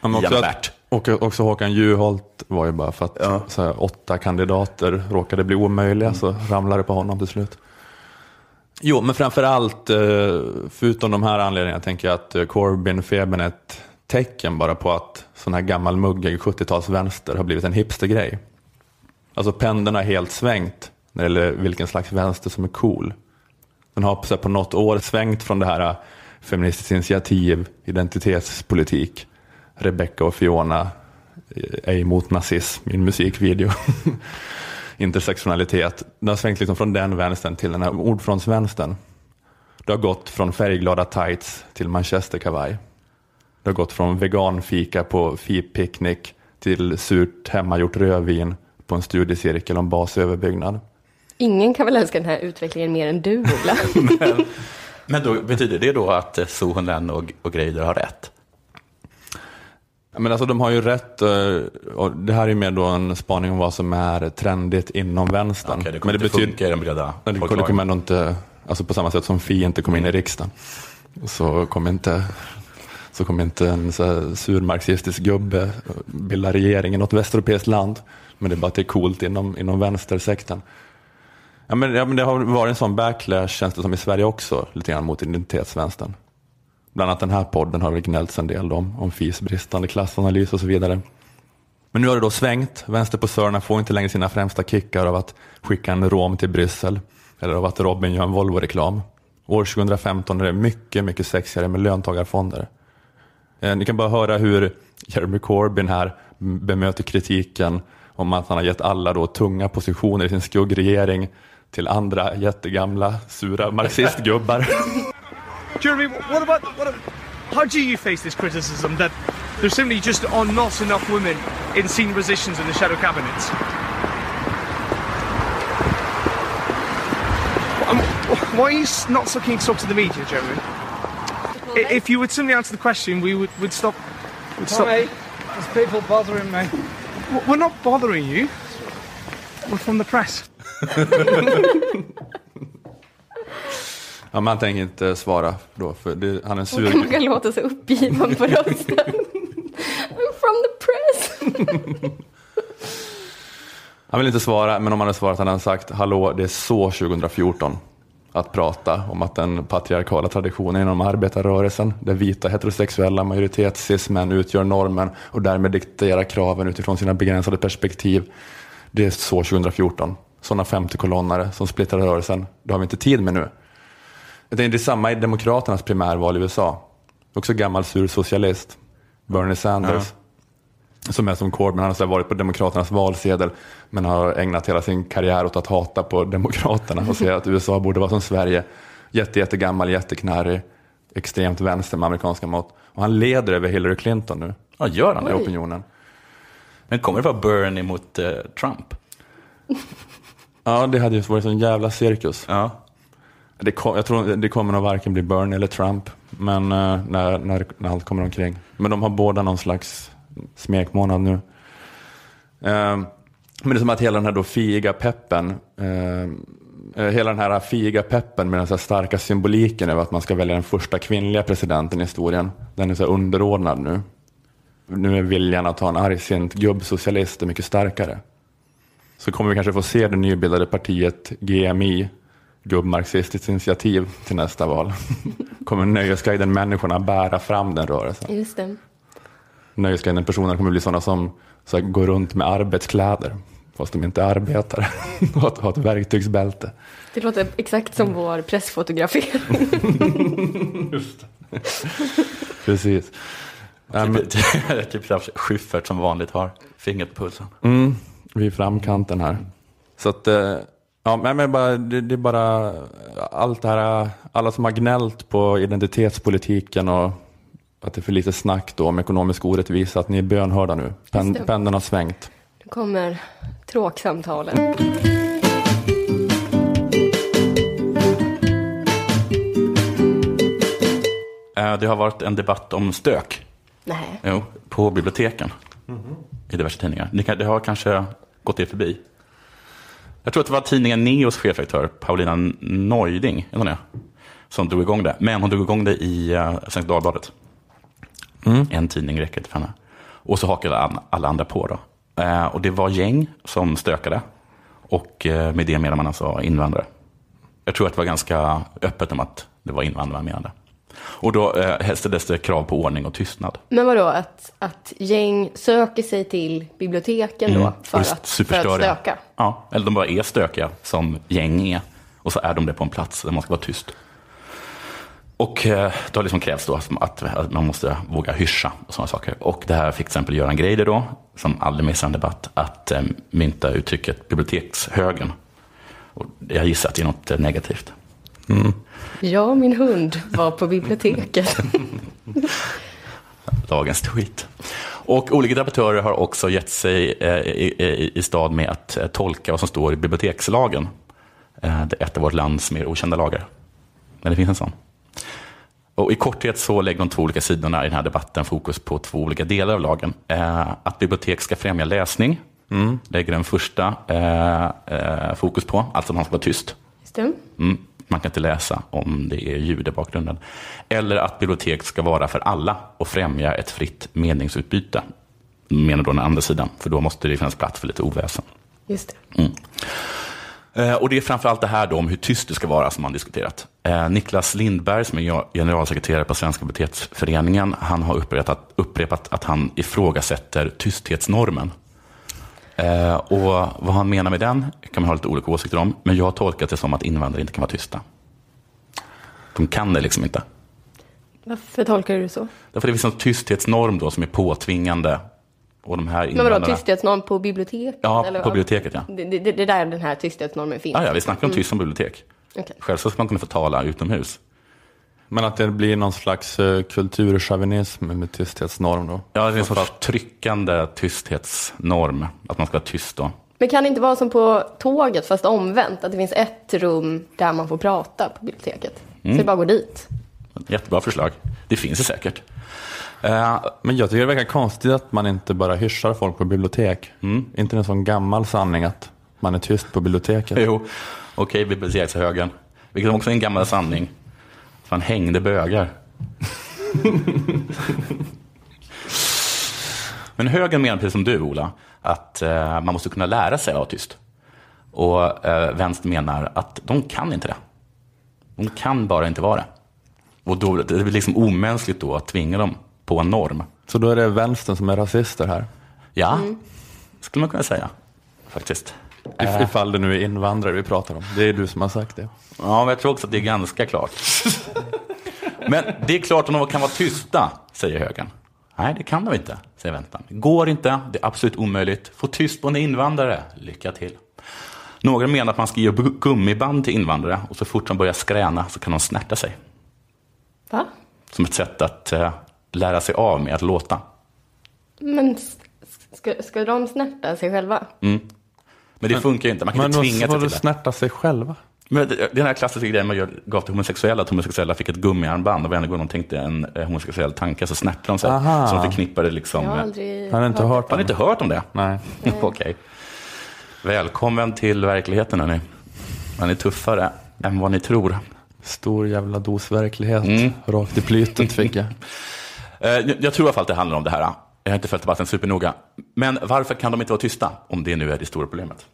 Ja, men också, att, och också Håkan Juholt var ju bara för att så här, åtta kandidater råkade bli omöjliga så ramlade det på honom till slut. Jo, men framför allt, eh, förutom de här anledningarna, tänker jag att eh, Corbyn-febern är ett tecken bara på att sån här gammal muggig 70-talsvänster har blivit en hipstergrej. Alltså pendeln har helt svängt när det gäller vilken slags vänster som är cool. Den har på, här, på något år svängt från det här äh, feministiskt initiativ, identitetspolitik, Rebecca och Fiona, äh, ej mot nazism i en musikvideo. Intersektionalitet. Den har svängt liksom från den vänstern till den här ordfrontsvänstern. Det har gått från färgglada tights till manchesterkavaj. Det har gått från veganfika på FIP-picknick till surt hemmagjort rödvin på en studiecirkel om basöverbyggnad. Ingen kan väl älska den här utvecklingen mer än du, Ola? men, men då, betyder det då att Sohonen och, och Greider har rätt? Men alltså de har ju rätt, eh, och det här är mer då en spaning om vad som är trendigt inom vänstern. Okej, det kommer inte funka i den breda Nej, det, det kommer ändå inte, alltså på samma sätt som Fi inte kom in i riksdagen, så kommer inte, så kommer inte en så här sur marxistisk gubbe bilda regering i något västeuropeiskt land. Men det är bara att det är coolt inom, inom vänstersekten. Ja, men, ja, men det har varit en sån backlash, känns det som i Sverige också, lite grann mot identitetsvänstern. Bland annat den här podden har det gnällts en del om, om FIs bristande klassanalys och så vidare. Men nu har det då svängt. Vänsterposörerna får inte längre sina främsta kickar av att skicka en rom till Bryssel eller av att Robin gör en Volvo-reklam. År 2015 är det mycket, mycket sexigare med löntagarfonder. Eh, ni kan bara höra hur Jeremy Corbyn här bemöter kritiken om att han har gett alla då tunga positioner i sin skuggregering till andra jättegamla sura marxistgubbar. Jeremy, what about what? How do you face this criticism that there simply just are not enough women in senior positions in the shadow cabinets? Um, why are you s- not so keen to talk to the media, Jeremy? If you would simply answer the question, we would would stop. Would stop. Tommy, there's people bothering me. We're not bothering you. We're from the press. Ja, men han tänker inte svara då, för det, han är sur. man kan låta så uppgiven på rösten. I'm from the press. Han vill inte svara, men om han hade svarat hade han sagt hallå, det är så 2014 att prata om att den patriarkala traditionen inom arbetarrörelsen, där vita heterosexuella majoritets-cis-män utgör normen och därmed dikterar kraven utifrån sina begränsade perspektiv. Det är så 2014. Sådana 50-kolonnare som splittrar rörelsen, det har vi inte tid med nu. Det är samma i Demokraternas primärval i USA. Också gammal sur socialist, Bernie Sanders. Som är som Corbyn, han har så varit på Demokraternas valsedel men har ägnat hela sin karriär åt att hata på Demokraterna och säger att USA borde vara som Sverige. Jätte, jättegammal, jätteknarrig, extremt vänster med amerikanska mått. Och han leder över Hillary Clinton nu. Ja, gör han I det? opinionen. Men kommer det vara Bernie mot eh, Trump? Ja, det hade ju varit en jävla cirkus. Ja. Det kom, jag tror det kommer nog varken bli Bernie eller Trump men, eh, när, när, när allt kommer omkring. Men de har båda någon slags smekmånad nu. Eh, men det är som att hela den här då figa peppen, ehm, eh, hela den här figa peppen med den så här starka symboliken över att man ska välja den första kvinnliga presidenten i historien, den är så underordnad nu. Nu är viljan att ha en argsint gubbsocialist mycket starkare. Så kommer vi kanske få se det nybildade partiet GMI, gubbmarxistiskt initiativ, till nästa val. kommer Nöjesguiden människorna bära fram den rörelsen. Just det. Nöjesguiden personerna kommer bli sådana som så här, går runt med arbetskläder, fast de inte arbetar, och har ett- verktygsbälte. Det låter exakt som vår pressfotografering. Precis. Ja, men- Typ, typ så här Schyffert som vanligt har fingret på pulsen. Mm, vid framkanten här. Så att, eh, ja, men men bara, det, det är bara allt det här, alla som har gnällt på identitetspolitiken och att det är för lite snack då om ekonomisk orättvisa, att ni är bönhörda nu. Pen, pendeln har svängt. Nu kommer tråksamtalen. Eh, Det har varit en debatt om stök Nej. Jo, på biblioteken. I diverse tidningar. Det har kanske gått er förbi. Jag tror att det var tidningen Neos chefredaktör Paulina Neuding, som drog igång det. Men hon drog igång det i uh, Svenska Dagbladet. En tidning räcker inte för henne. Och så hakade alla, andra på. Då. Eh, och det var gäng som stökade. Och eh, med det menar man alltså invandrare. Jag tror att det var ganska öppet om att det var invandrare menade. Och då eh, ställdes det krav på ordning och tystnad. Men vadå, att, att gäng söker sig till biblioteken då Mm. för, Och att, för att stöka? Ja, eller de bara är stökiga som gäng är. Och så är de det på en plats där man ska vara tyst. Och eh, det har liksom krävts då att, att man måste våga hyscha och sådana saker. Och det här fick till exempel Göran Greider då, som aldrig missar en debatt, att eh, mynta uttrycket bibliotekshögen. Och jag gissar att det är något eh, negativt. Ja, min hund var på biblioteket. dagens tweet. Och olika debattörer har också gett sig eh, i, i, i stad med att eh, tolka vad som står i bibliotekslagen. Eh, Det är ett av vårt lands mer okända lagar. Men det finns en sån. Och I korthet så lägger de två olika sidorna i den här debatten fokus på två olika delar av lagen. Eh, Att bibliotek ska främja läsning lägger den första eh, eh, fokus på, alltså att man ska vara tyst. Just det. Mm. Man kan inte läsa om det är ljud i bakgrunden. Eller att bibliotek ska vara för alla och främja ett fritt meningsutbyte. Menar då den andra sidan, för då måste det finnas plats för lite oväsen. Just det. Mm. Eh, Och det är framförallt det här då om hur tyst det ska vara som man diskuterat. Eh, Niklas Lindberg som är generalsekreterare på Svenska biblioteksföreningen, han har upprepat, upprepat att han ifrågasätter tysthetsnormen. Eh, och vad han menar med den kan man ha lite olika åsikter om, men jag har tolkat det som att invandrare inte kan vara tysta. De kan det liksom inte. Varför tolkar du det så? Därför det finns en tysthetsnorm då som är påtvingande. Och de här Men vadå, tysthetsnorm på biblioteket? Ja, eller på biblioteket, ja. Det, det, det är där den här tysthetsnormen finns? Ja, ja, vi snackar om tyst som bibliotek. Okej. Själv så ska man kunna få tala utomhus. Men att det blir någon slags eh, kulturchauvinism med tysthetsnorm då? Ja, det är en sorts tryckande tysthetsnorm. Att man ska vara tyst då. Men kan det inte vara som på tåget fast omvänt? Att det finns ett rum där man får prata på biblioteket? Så Mm. det är bara att gå dit. Jättebra förslag. Det finns det säkert. Eh, Men jag tycker det verkar konstigt att man inte bara hyschar folk på bibliotek. Mm. Inte en sån gammal sanning att man är tyst på biblioteket. Jo, okej, bibliotekshögen. Vilket också är en gammal sanning. Att man hängde bögar. Men högern menar precis som du, Ola, att eh, man måste kunna lära sig att vara tyst. Och eh, vänster menar att de kan inte det. De kan bara inte vara det. Och då, det blir liksom omänskligt då att tvinga dem på en norm. Så då är det vänstern som är rasister här? Ja, skulle man kunna säga. Faktiskt. If, ifall det nu är invandrare vi pratar om. Det är du som har sagt det. Ja, men jag tror också att det är ganska klart. Men det är klart att de kan vara tysta, säger högern. Nej, det kan de inte, säger vänstern. Går inte, det är absolut omöjligt. Få tyst på en invandrare, lycka till. Några menar att man ska ge gummiband till invandrare och så fort de börjar skräna så kan de snärta sig. Va? Som ett sätt att eh, lära sig av med att låta. Men ska, ska de snärta sig själva? Mm. Men det funkar ju inte, man kan Men inte tvinga sig till det. snärta sig själva? Men det- den här klassiska grejen man gör, gav till homosexuella, att homosexuella fick ett gummiarmband och varje gång de tänkte en eh, homosexuell tanke så snärtade de sig. Aha. Så de förknippade liksom... Jag har eh, aldrig Har inte hört Har ni inte hört om det? Nej. Okej. Välkommen till verkligheten hörni. Man är tuffare än vad ni tror. Stor jävla dos verklighet. Mm. Rakt i plytet fick jag. Eh, Jag tror i alla fall att det handlar om det här. Jag har inte följt debatten supernoga. Men varför kan de inte vara tysta? Om det nu är det stora problemet.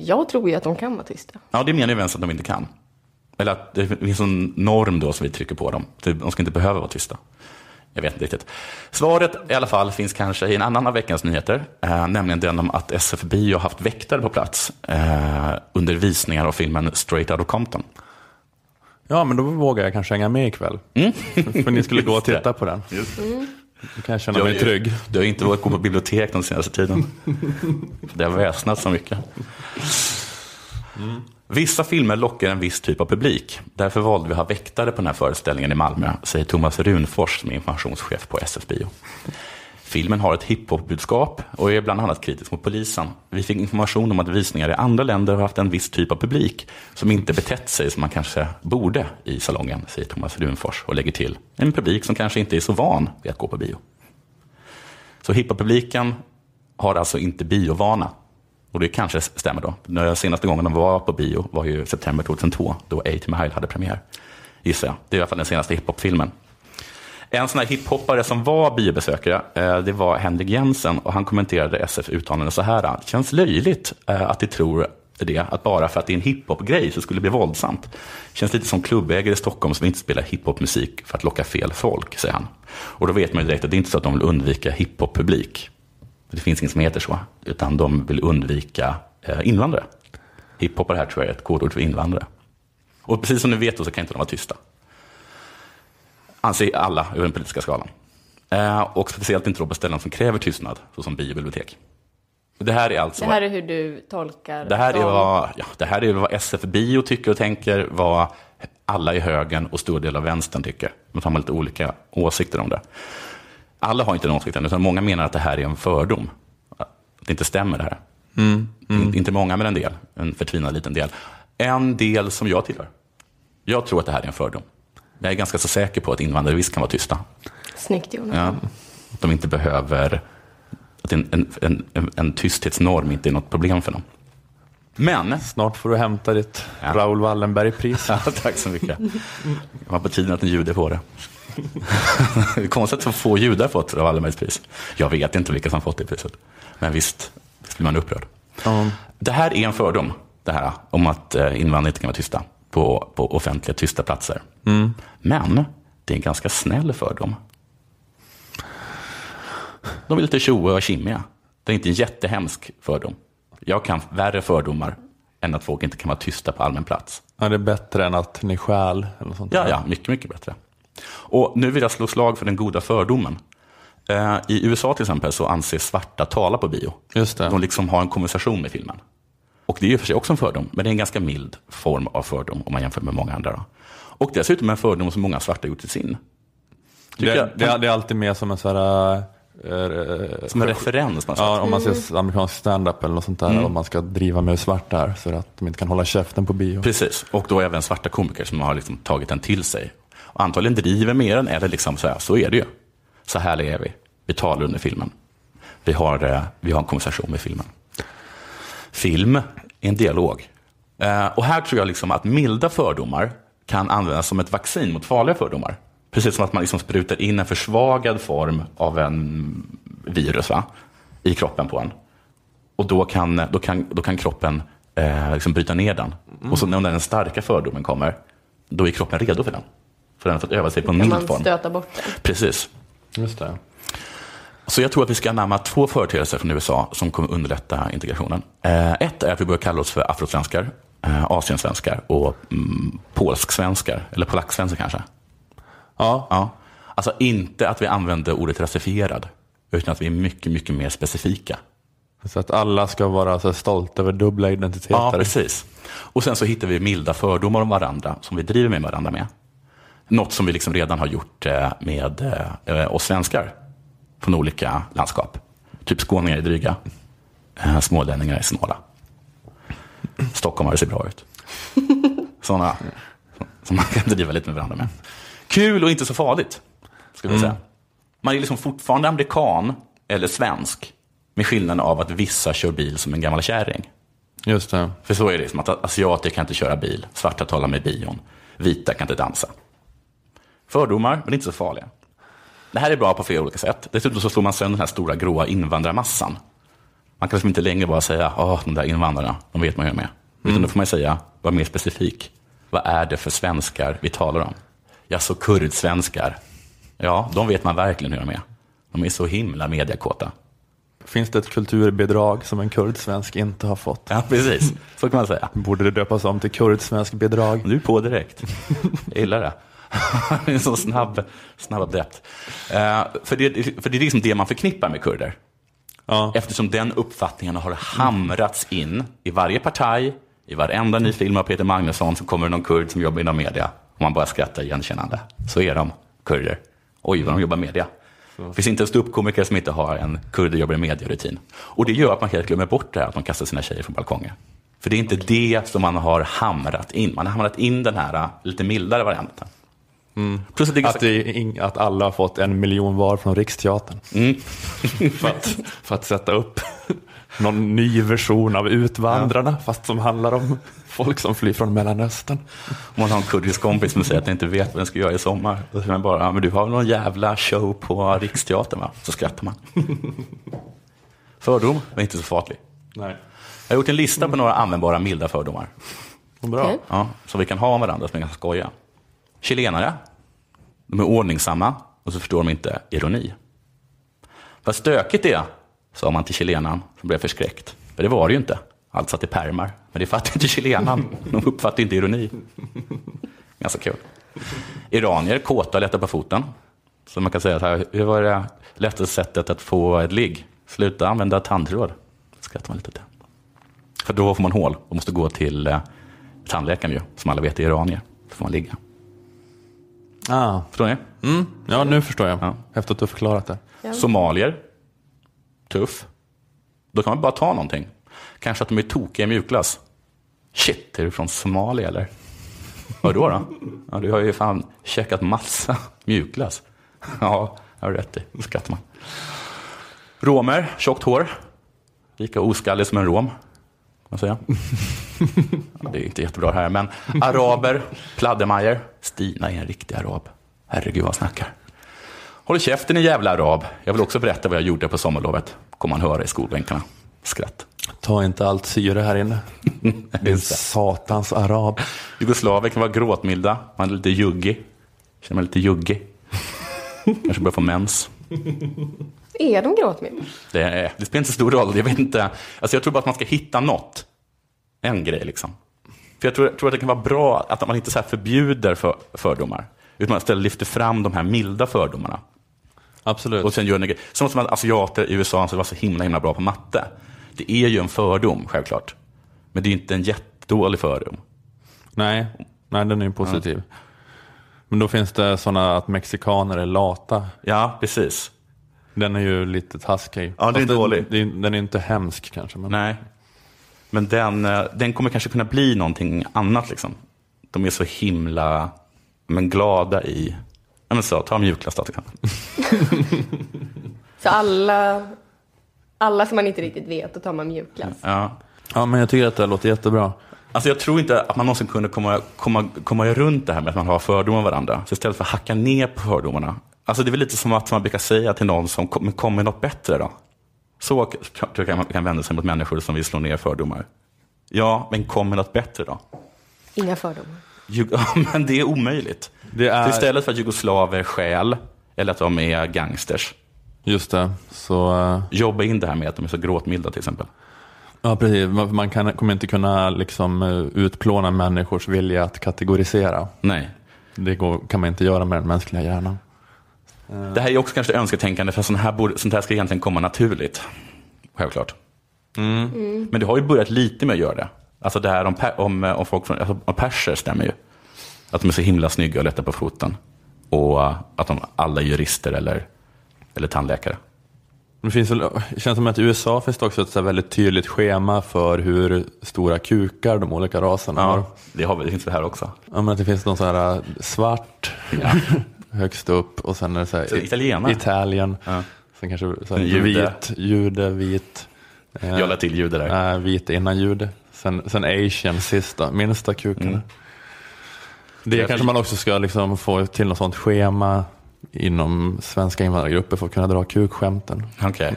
Jag tror ju att de kan vara tysta. Ja, det menar ju vänstern att de inte kan. Eller att det finns en norm då som vi trycker på dem. De ska inte behöva vara tysta. Jag vet inte riktigt. Svaret i alla fall finns kanske i en annan av veckans nyheter. Eh, nämligen den om att SF Bio har haft väktare på plats eh, under visningar av filmen Straight Outta Compton. Ja, men då vågar jag kanske hänga med ikväll. Mm. För ni skulle gå och titta på den. Just. Då kan jag känna Du mig trygg. Du har inte vågat gå på bibliotek den senaste tiden. Det har väsnat så mycket. Vissa filmer lockar en viss typ av publik. Därför valde vi att ha väktare på den här föreställningen i Malmö, säger Thomas Runfors som är informationschef på SF Bio. Filmen har ett hiphop-budskap och är bland annat kritisk mot polisen. Vi fick information om att visningar i andra länder har haft en viss typ av publik som inte betett sig som man kanske borde i salongen, säger Thomas Runfors och lägger till. En publik som kanske inte är så van vid att gå på bio. Så hiphop-publiken har alltså inte biovana. Och det kanske stämmer då. Den senaste gången de var på bio var ju september 2002, då A.T. Mile hade premiär. Gissar jag. Det är i alla fall den senaste hiphop-filmen. En sån här hiphoppare som var biobesökare, eh, det var Henrik Jensen och han kommenterade SF uttalande så här. Det känns löjligt eh, att de tror det, att bara för att det är en hiphop-grej så skulle det bli våldsamt. Känns lite som klubbägare i Stockholm som inte spelar hiphop-musik för att locka fel folk, säger han. Och då vet man ju direkt att det är inte så att de vill undvika hiphop-publik. Det finns inget som heter så, utan de vill undvika eh, invandrare. Hiphopare här tror jag är ett kodord för invandrare. Och precis som ni vet då så kan inte de vara tysta. Anser alla över den politiska skalan. Eh, och speciellt inte då på ställen som kräver tystnad, såsom biobibliotek. Det här är alltså... Det här är hur du tolkar Det här är vad, ja, det här är vad SF Bio tycker och tänker, vad alla i högern och stor del av vänstern tycker. De har lite olika åsikter om det. Alla har inte den åsikten, utan många menar att det här är en fördom. Att det inte stämmer det här. Mm, In- Inte många, men en del. En förtvinad liten del. En del som jag tillhör. Jag tror att det här är en fördom. Jag är ganska så säker på att invandrare visst kan vara tysta. Snyggt Jonas. Ja. Att de inte behöver, att en, en, en, en, tysthetsnorm inte är något problem för dem. Men... Snart får du hämta ditt Raoul Wallenberg-pris. Ja, tack så mycket. Det var på tiden att en jude får det. det är konstigt att så få judar fått Raoul Wallenbergs pris. Jag vet inte vilka som fått det priset. Men visst, visst blir man upprörd. Det här är en fördom, det här om att eh, invandrare inte kan vara tysta på, på offentliga tysta platser. Mm. Men det är en ganska snäll fördom. De är lite tjoa och kimmiga. Det är inte en jättehemsk fördom. Jag kan värre fördomar än att folk inte kan vara tysta på allmän plats. Ja, det är bättre än att ni stjäl eller sånt Ja, ja, mycket, mycket bättre. Och nu vill jag slå slag för den goda fördomen. Eh, I USA till exempel så anses svarta tala på bio. Just det. De liksom har en konversation med filmen. Och det är och för sig också en fördom, men det är en ganska mild form av fördom om man jämför med många andra. Då. Och dessutom en fördom som många svarta gjort till sin. Det, jag- det, det är alltid med som en sån här... eh, Som en referens något Ja, om man ser amerikansk stand-up eller något sånt där. Mm. Om man ska driva med svarta så att de inte kan hålla käften på bio. Precis, och då även svarta komiker som har liksom tagit den till sig. Och antagligen driver med den, eller liksom så här, så är det ju. Så här är vi. Vi talar under filmen. Vi har, eh, vi har en konversation med filmen. Film är en dialog. Eh, och här tror jag liksom att milda fördomar kan användas som ett vaccin mot farliga fördomar. Precis som att man liksom sprutar in en försvagad form av en virus va? i kroppen på en. Och då kan, då kan, då kan kroppen eh, liksom bryta ner den. Och så när den starka fördomen kommer, då är kroppen redo för den. För den har fått öva sig på en mild man form. stöta bort den? Precis. Just det. Så jag tror att vi ska anamma två företeelser från USA som kommer underlätta integrationen. Eh, ett är att vi börjar kalla oss för afrosvenskar, asiensvenskar och mm, polsksvenskar, eller polacksvenskar kanske. Ja. ja. Alltså inte att vi använder ordet rasifierad, utan att vi är mycket, mycket mer specifika. Så att alla ska vara så stolta över dubbla identiteter. Ja, precis. Och sen så hittar vi milda fördomar om varandra som vi driver med varandra med. Något som vi liksom redan har gjort eh, med eh, oss svenskar från olika landskap. Typ skåningar är dryga, eh, smålänningar är snåla. Stockholmare ser bra ut. Sådana som man kan driva lite med varandra med. Kul och inte så farligt, ska vi Mm. säga. Man är liksom fortfarande amerikan eller svensk med skillnaden av att vissa kör bil som en gammal kärring. Just det. För så är det, som att asiater kan inte köra bil, svarta talar med bion, vita kan inte dansa. Fördomar, men inte så farliga. Det här är bra på flera olika sätt. Dessutom så slår man sönder den här stora gråa invandrarmassan. Man kan liksom inte längre bara säga, åh, de där invandrarna, de vet man hur de är. Utan då får man säga, var mer specifik. Vad är det för svenskar vi talar om? Ja, så kurdsvenskar. Ja, de vet man verkligen hur de är. De är så himla mediakåta. Finns det ett kulturbidrag som en kurdsvensk inte har fått? Ja, precis. Så kan man säga. Borde det döpas om till kurdsvensk bidrag? Du är på direkt. Jag gillar det. det är en så snabb, snabb adept. Eh, för, det, för det är liksom det man förknippar med kurder. Eftersom den uppfattningen har hamrats in i varje parti, i varenda ny film av Peter Magnusson så kommer det någon kurd som jobbar inom media. Och man bara skrattar igenkännande. Så är de kurder. Oj, vad de jobbar media. Det finns inte en ståuppkomiker som inte har en kudde jobbar i medierutin. Och det gör att man helt glömmer bort det här att man kastar sina tjejer från balkonger. För det är inte det som man har hamrat in. Man har hamrat in den här äh, lite mildare varianten. Plus att, det är Att, det är att alla har fått en miljon var från Riksteatern. Mm. för, att, för att sätta upp någon ny version av Utvandrarna, fast som handlar om folk som flyr från Mellanöstern. Man har en kurdisk kompis som säger att den inte vet vad den ska göra i sommar. Då säger man bara, "Ja, men du har väl någon jävla show på Riksteatern va? Så skrattar man. Fördom är inte så farlig. Nej. Jag har gjort en lista på några användbara milda fördomar. Bra. Okej. Ja, som vi kan ha om varandra som vi kan skoja. Chilenare, de är ordningsamma och så förstår de inte ironi. Vad stökigt det är, sa man till chilenaren som blev förskräckt. För det var det ju inte. Allt satt i pärmar. Men det fattade inte chilenaren. De uppfattade inte ironi. Ganska kul. Iranier, kåta och lätta på foten. Så man kan säga så här, hur var det lättaste sättet att få ett ligg? Sluta använda tandtråd. Skrattar man lite åt det. För då får man hål och måste gå till eh, tandläkaren ju, som alla vet är iranier. Då får man ligga. Ah. Förstår ni? Mm. Ja, nu förstår jag. Efter att du har förklarat det. Ja. Somalier, tuff. Då kan man bara ta någonting. Kanske att de är tokiga i mjukglass. Shit, är du från Somalia eller? Vad då då? Ja, du har ju fan käkat massa mjukglass. Ja, jag har rätt i. skrattar man. Romer, tjockt hår. Lika oskallig som en rom. Kan man säga. Ja, det är inte jättebra här, men araber, pladdermajer. Stina är en riktig arab. Herregud vad han snackar. Håll käften en jävla arab. Jag vill också berätta vad jag gjorde på sommarlovet. Kommer man höra i skolbänkarna. Skratt. Ta inte allt syre här inne. Din satans arab. Jugoslaver kan vara gråtmilda. Man är lite juggig. Känner man lite juggig. Kanske börjar få mens. Är de gråtmilda? Det, är, det spelar inte så stor roll. Jag vet inte. Alltså jag tror bara att man ska hitta något. En grej liksom. För jag tror, tror att det kan vara bra att man inte så här förbjuder för, fördomar. Utan man istället lyfter fram de här milda fördomarna. Absolut. Och sen gör en grej. Som som att asiater i USA som var så himla, himla bra på matte. Det är ju en fördom, självklart. Men det är inte en jättedålig fördom. Nej, nej den är ju positiv. Men då finns det sådana att mexikaner är lata. Ja, precis. Den är ju lite taskig. Ja, det är den, dålig. är- Den är inte hemsk kanske. Men... Nej. Men den, eh, den kommer kanske kunna bli någonting annat. Liksom. De är så himla men glada i... Ja, men så, ta mjukglass då till. Så alla, alla som man inte riktigt vet, då tar man mjukglass. Ja. ja, men jag tycker att det låter jättebra. Alltså jag tror inte att man någonsin kunde komma, komma, komma runt det här med att man har fördomar om varandra. Så istället för att hacka ner på fördomarna. Alltså det är väl lite som att man brukar säga till någon som kom, men kom med något bättre då. Så tror jag kan man kan vända sig mot människor som vill slå ner fördomar. Ja, men kom med något bättre då. Inga fördomar. Ja, men det är omöjligt. Det är- Så istället för att jugoslaver stjäl, eller att de är gangsters. Just det. Så, eh, Jobba in det här med att de är så gråtmilda till exempel. ja, precis. Man, man kan, kommer inte kunna liksom, eh, utplåna människors vilja att kategorisera. Nej. Det går, kan man inte göra med den mänskliga hjärnan. Det här är också kanske önsketänkande, för sånt här, borde, sånt här ska egentligen komma naturligt. Självklart. Mm. Men det har ju börjat lite med att göra det. Alltså det här om, per, om, eh, om folk från, alltså, om perser stämmer ju. Att de är så himla snygga och lätta på foten. Och eh, att de alla är jurister eller, eller tandläkare. Det, finns det känns som att i USA finns det också ett så här väldigt tydligt schema för hur stora kukar de olika raserna har. Ja, det, har vi, det finns det här också. Ja, men att det finns någon sån här svart högst upp och sen är det så här, Så italienare? Italien. Ja. Sen kanske så här, jude. vit, jude, vit. eh, Jag lade till jude där. äh, vit innan jude. Sen, sen asian sista, minsta kuken. Mm. Det kanske man också ska liksom få till något sånt schema inom svenska invandrargrupper för att kunna dra kukskämten. Okej.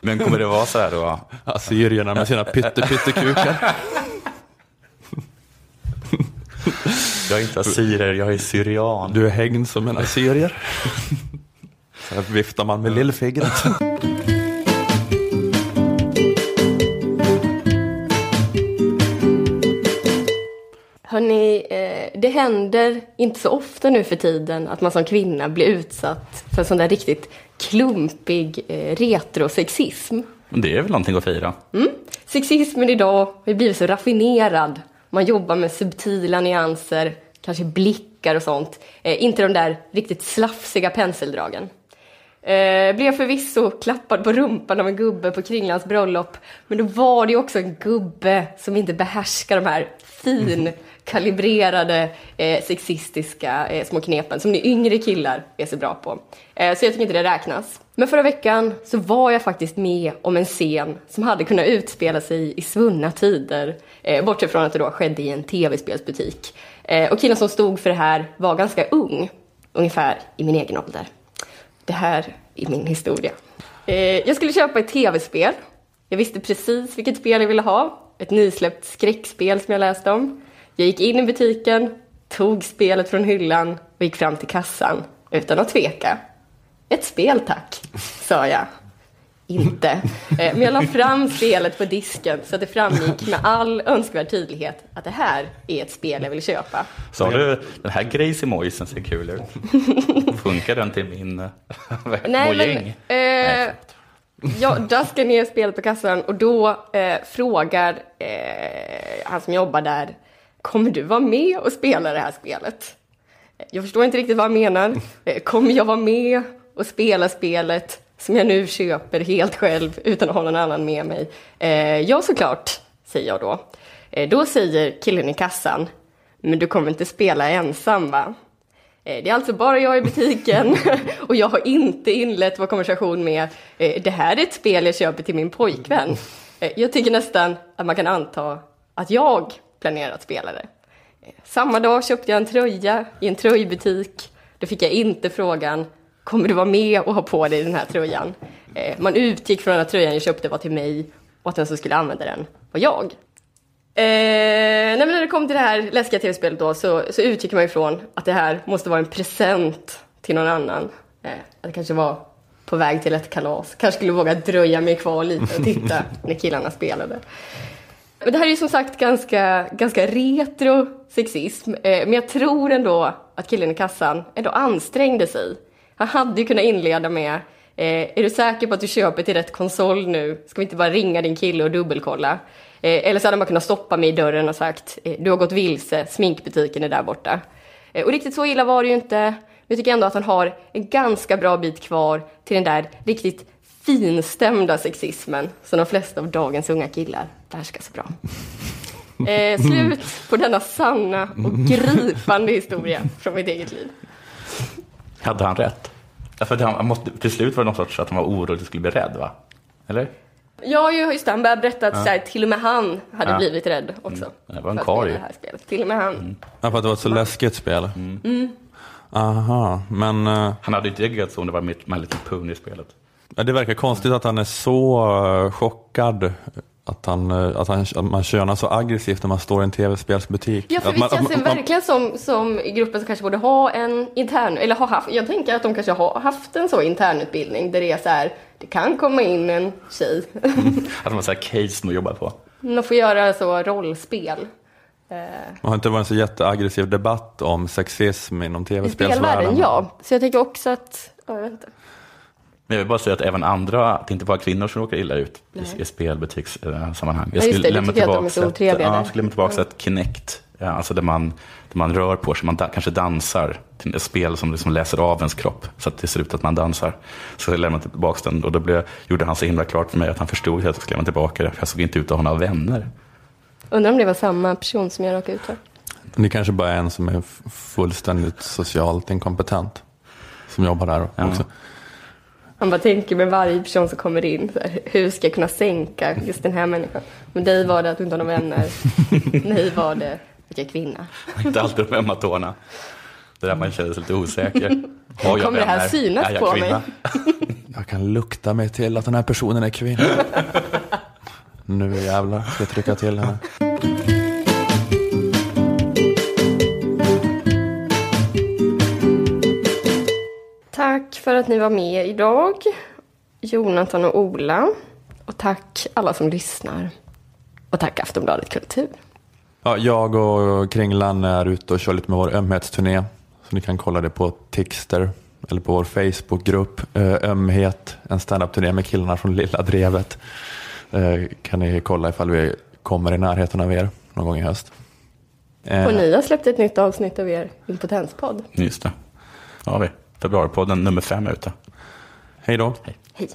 Men kommer det vara så här då? Assyrierna med sina pytte pytte kukar. Jag är inte assyrier, jag är syrian. Du är hängd som en assyrier. Så här viftar man med lillfingret. Hörni, eh, det händer inte så ofta nu för tiden att man som kvinna blir utsatt för sån där riktigt klumpig eh, retrosexism. Det är väl någonting att fira? Mm. Sexismen idag har blivit så raffinerad. Man jobbar med subtila nyanser, kanske blickar och sånt. Eh, inte de där riktigt slafsiga penseldragen. Eh, blev förvisso klappad på rumpan av en gubbe på Kringlans bröllop. Men då var det ju också en gubbe som inte behärskar de här finkalibrerade eh, sexistiska eh, små knepen som ni yngre killar är så bra på. Eh, så jag tycker inte det räknas. Men förra veckan så var jag faktiskt med om en scen som hade kunnat utspela sig i svunna tider. Eh, bortsett från att det då skedde i en tv-spelsbutik. Eh, och killen som stod för det här var ganska ung. Ungefär i min egen ålder. Det här är min historia. Eh, jag skulle köpa ett tv-spel. Jag visste precis vilket spel jag ville ha. Ett nysläppt skräckspel som jag läste om. Jag gick in i butiken, tog spelet från hyllan och gick fram till kassan utan att tveka. Ett spel tack, sa jag. Inte. Eh, Men jag la fram spelet på disken så att det framgick med all önskvärd tydlighet att det här är ett spel jag vill köpa. Sa du, den här Gracie Moisen ser kul ut. Funkar den till min eh, Nej, mojäng? men, eh, jag daskar ner spelet på kassan och då eh, frågar eh, han som jobbar där, kommer du vara med och spela det här spelet? Jag förstår inte riktigt vad han menar. Eh, kommer jag vara med och spela spelet som jag nu köper helt själv utan att ha någon annan med mig? Eh, ja, såklart, säger jag då. Eh, då säger killen i kassan, men du kommer inte spela ensam va? Eh, Det är alltså bara jag i butiken och jag har inte inlett vår konversation med eh, det här är ett spel jag köper till min pojkvän. Eh, Jag tycker nästan att man kan anta att jag planerar att spela det. Eh, Samma dag köpte jag en tröja i en tröjbutik. Då fick jag inte frågan kommer du vara med och ha på dig den här tröjan? Eh, Man utgick från att tröjan jag köpte var till mig och att den som skulle använda den var jag. Eh, nej men när det kom till det här läskiga tv-spelet då så, så utgick man ifrån att det här måste vara en present till någon annan. Eh, att det kanske var på väg till ett kalas. Kanske skulle våga dröja mig kvar lite och titta när killarna spelade. Men det här är ju som sagt ganska, ganska retro sexism. Eh, men jag tror ändå att killen i kassan ändå ansträngde sig. Han hade ju kunnat inleda med Eh, är du säker på att du köper till rätt konsol nu? Ska vi inte bara ringa din kille och dubbelkolla? Eh, eller så hade man kunnat stoppa mig i dörren och sagt, eh, du har gått vilse, sminkbutiken är där borta. Eh, och riktigt så illa var det ju inte. Men jag tycker ändå att han har en ganska bra bit kvar till den där riktigt finstämda sexismen som de flesta av dagens unga killar behärskar så bra. Eh, slut på denna sanna och gripande historia från mitt eget liv. Hade han rätt? Ja, för att han, måste, till slut var det någon sorts att han var orolig att du skulle bli rädd, va? Eller? Ja, just det. Han började berätta att Ja. så här, till och med han hade Ja. blivit rädd också. Det var en karl ju. spelet. Till och med han. Ja, för att det var ett så läskigt spel. Mm. Aha, men... eh, Han hade inte reagerat så om det var My My Little Pony-spelet. Ja, det verkar konstigt att han är så eh, chockad. Att, han, eh, att, han, att man könar så aggressivt när man står i en tv-spelsbutik. Ja, för att visst man, känns det verkligen som, som i gruppen som kanske borde ha en intern, eller har haft, jag tänker att de kanske har haft en så internutbildning där det är så här, det kan komma in en tjej. Att man så här case att jobba på. De får göra så rollspel. Eh, Det har inte varit en så jätteaggressiv debatt om sexism inom I spelvärlden, tv-spelsvärlden. ja. Så jag tänker också att, ja, jag vet inte. Men jag vill bara säga att även andra, att det inte bara kvinnor som råkar illa ut Nej. i, i spelbutikssammanhang. Ja, det, ja, jag skulle lämna tillbaka Ja. ett Kinect, ja, alltså där man, där man rör på sig, man da, kanske dansar till ett spel som liksom läser av ens kropp så att det ser ut att man dansar. Så jag lämnade tillbaka den och då blev, gjorde han så himla klart för mig att han förstod att jag skulle lämna tillbaka det, för jag såg inte ut att ha några vänner. Undrar om det var samma person som jag råkade ut för. Det kanske bara är en som är fullständigt socialt inkompetent. Som jobbar där också. Han bara tänker med varje person som kommer in, så här, hur ska jag kunna sänka just den här människan? Men dig var det att du inte har några vänner. Mig var det att jag är kvinna. inte alltid de ömma tårna. Det där man känner sig lite osäker. Har jag Kommer det här vänner? synas Är jag på kvinna? Jag kan lukta mig till att den här personen är kvinna. nu jävlar ska jag trycka till henne. Tack för att ni var med idag, Jonathan och Ola. Och tack alla som lyssnar. Och tack Aftonbladet Kultur. Ja, jag och Kringlan är ute och kör lite med vår ömhetsturné. Så ni kan kolla det på Tixter eller på vår Facebookgrupp. Eh, Ömhet, en standup-turné med killarna från Lilla Drevet. Eh, kan ni kolla ifall vi kommer i närheten av er någon gång i höst. Eh, Och ni har släppt ett nytt avsnitt av er impotenspodd. Just det. Ja, vi. Februaripodden nummer fem är ute. Hej då. Hej.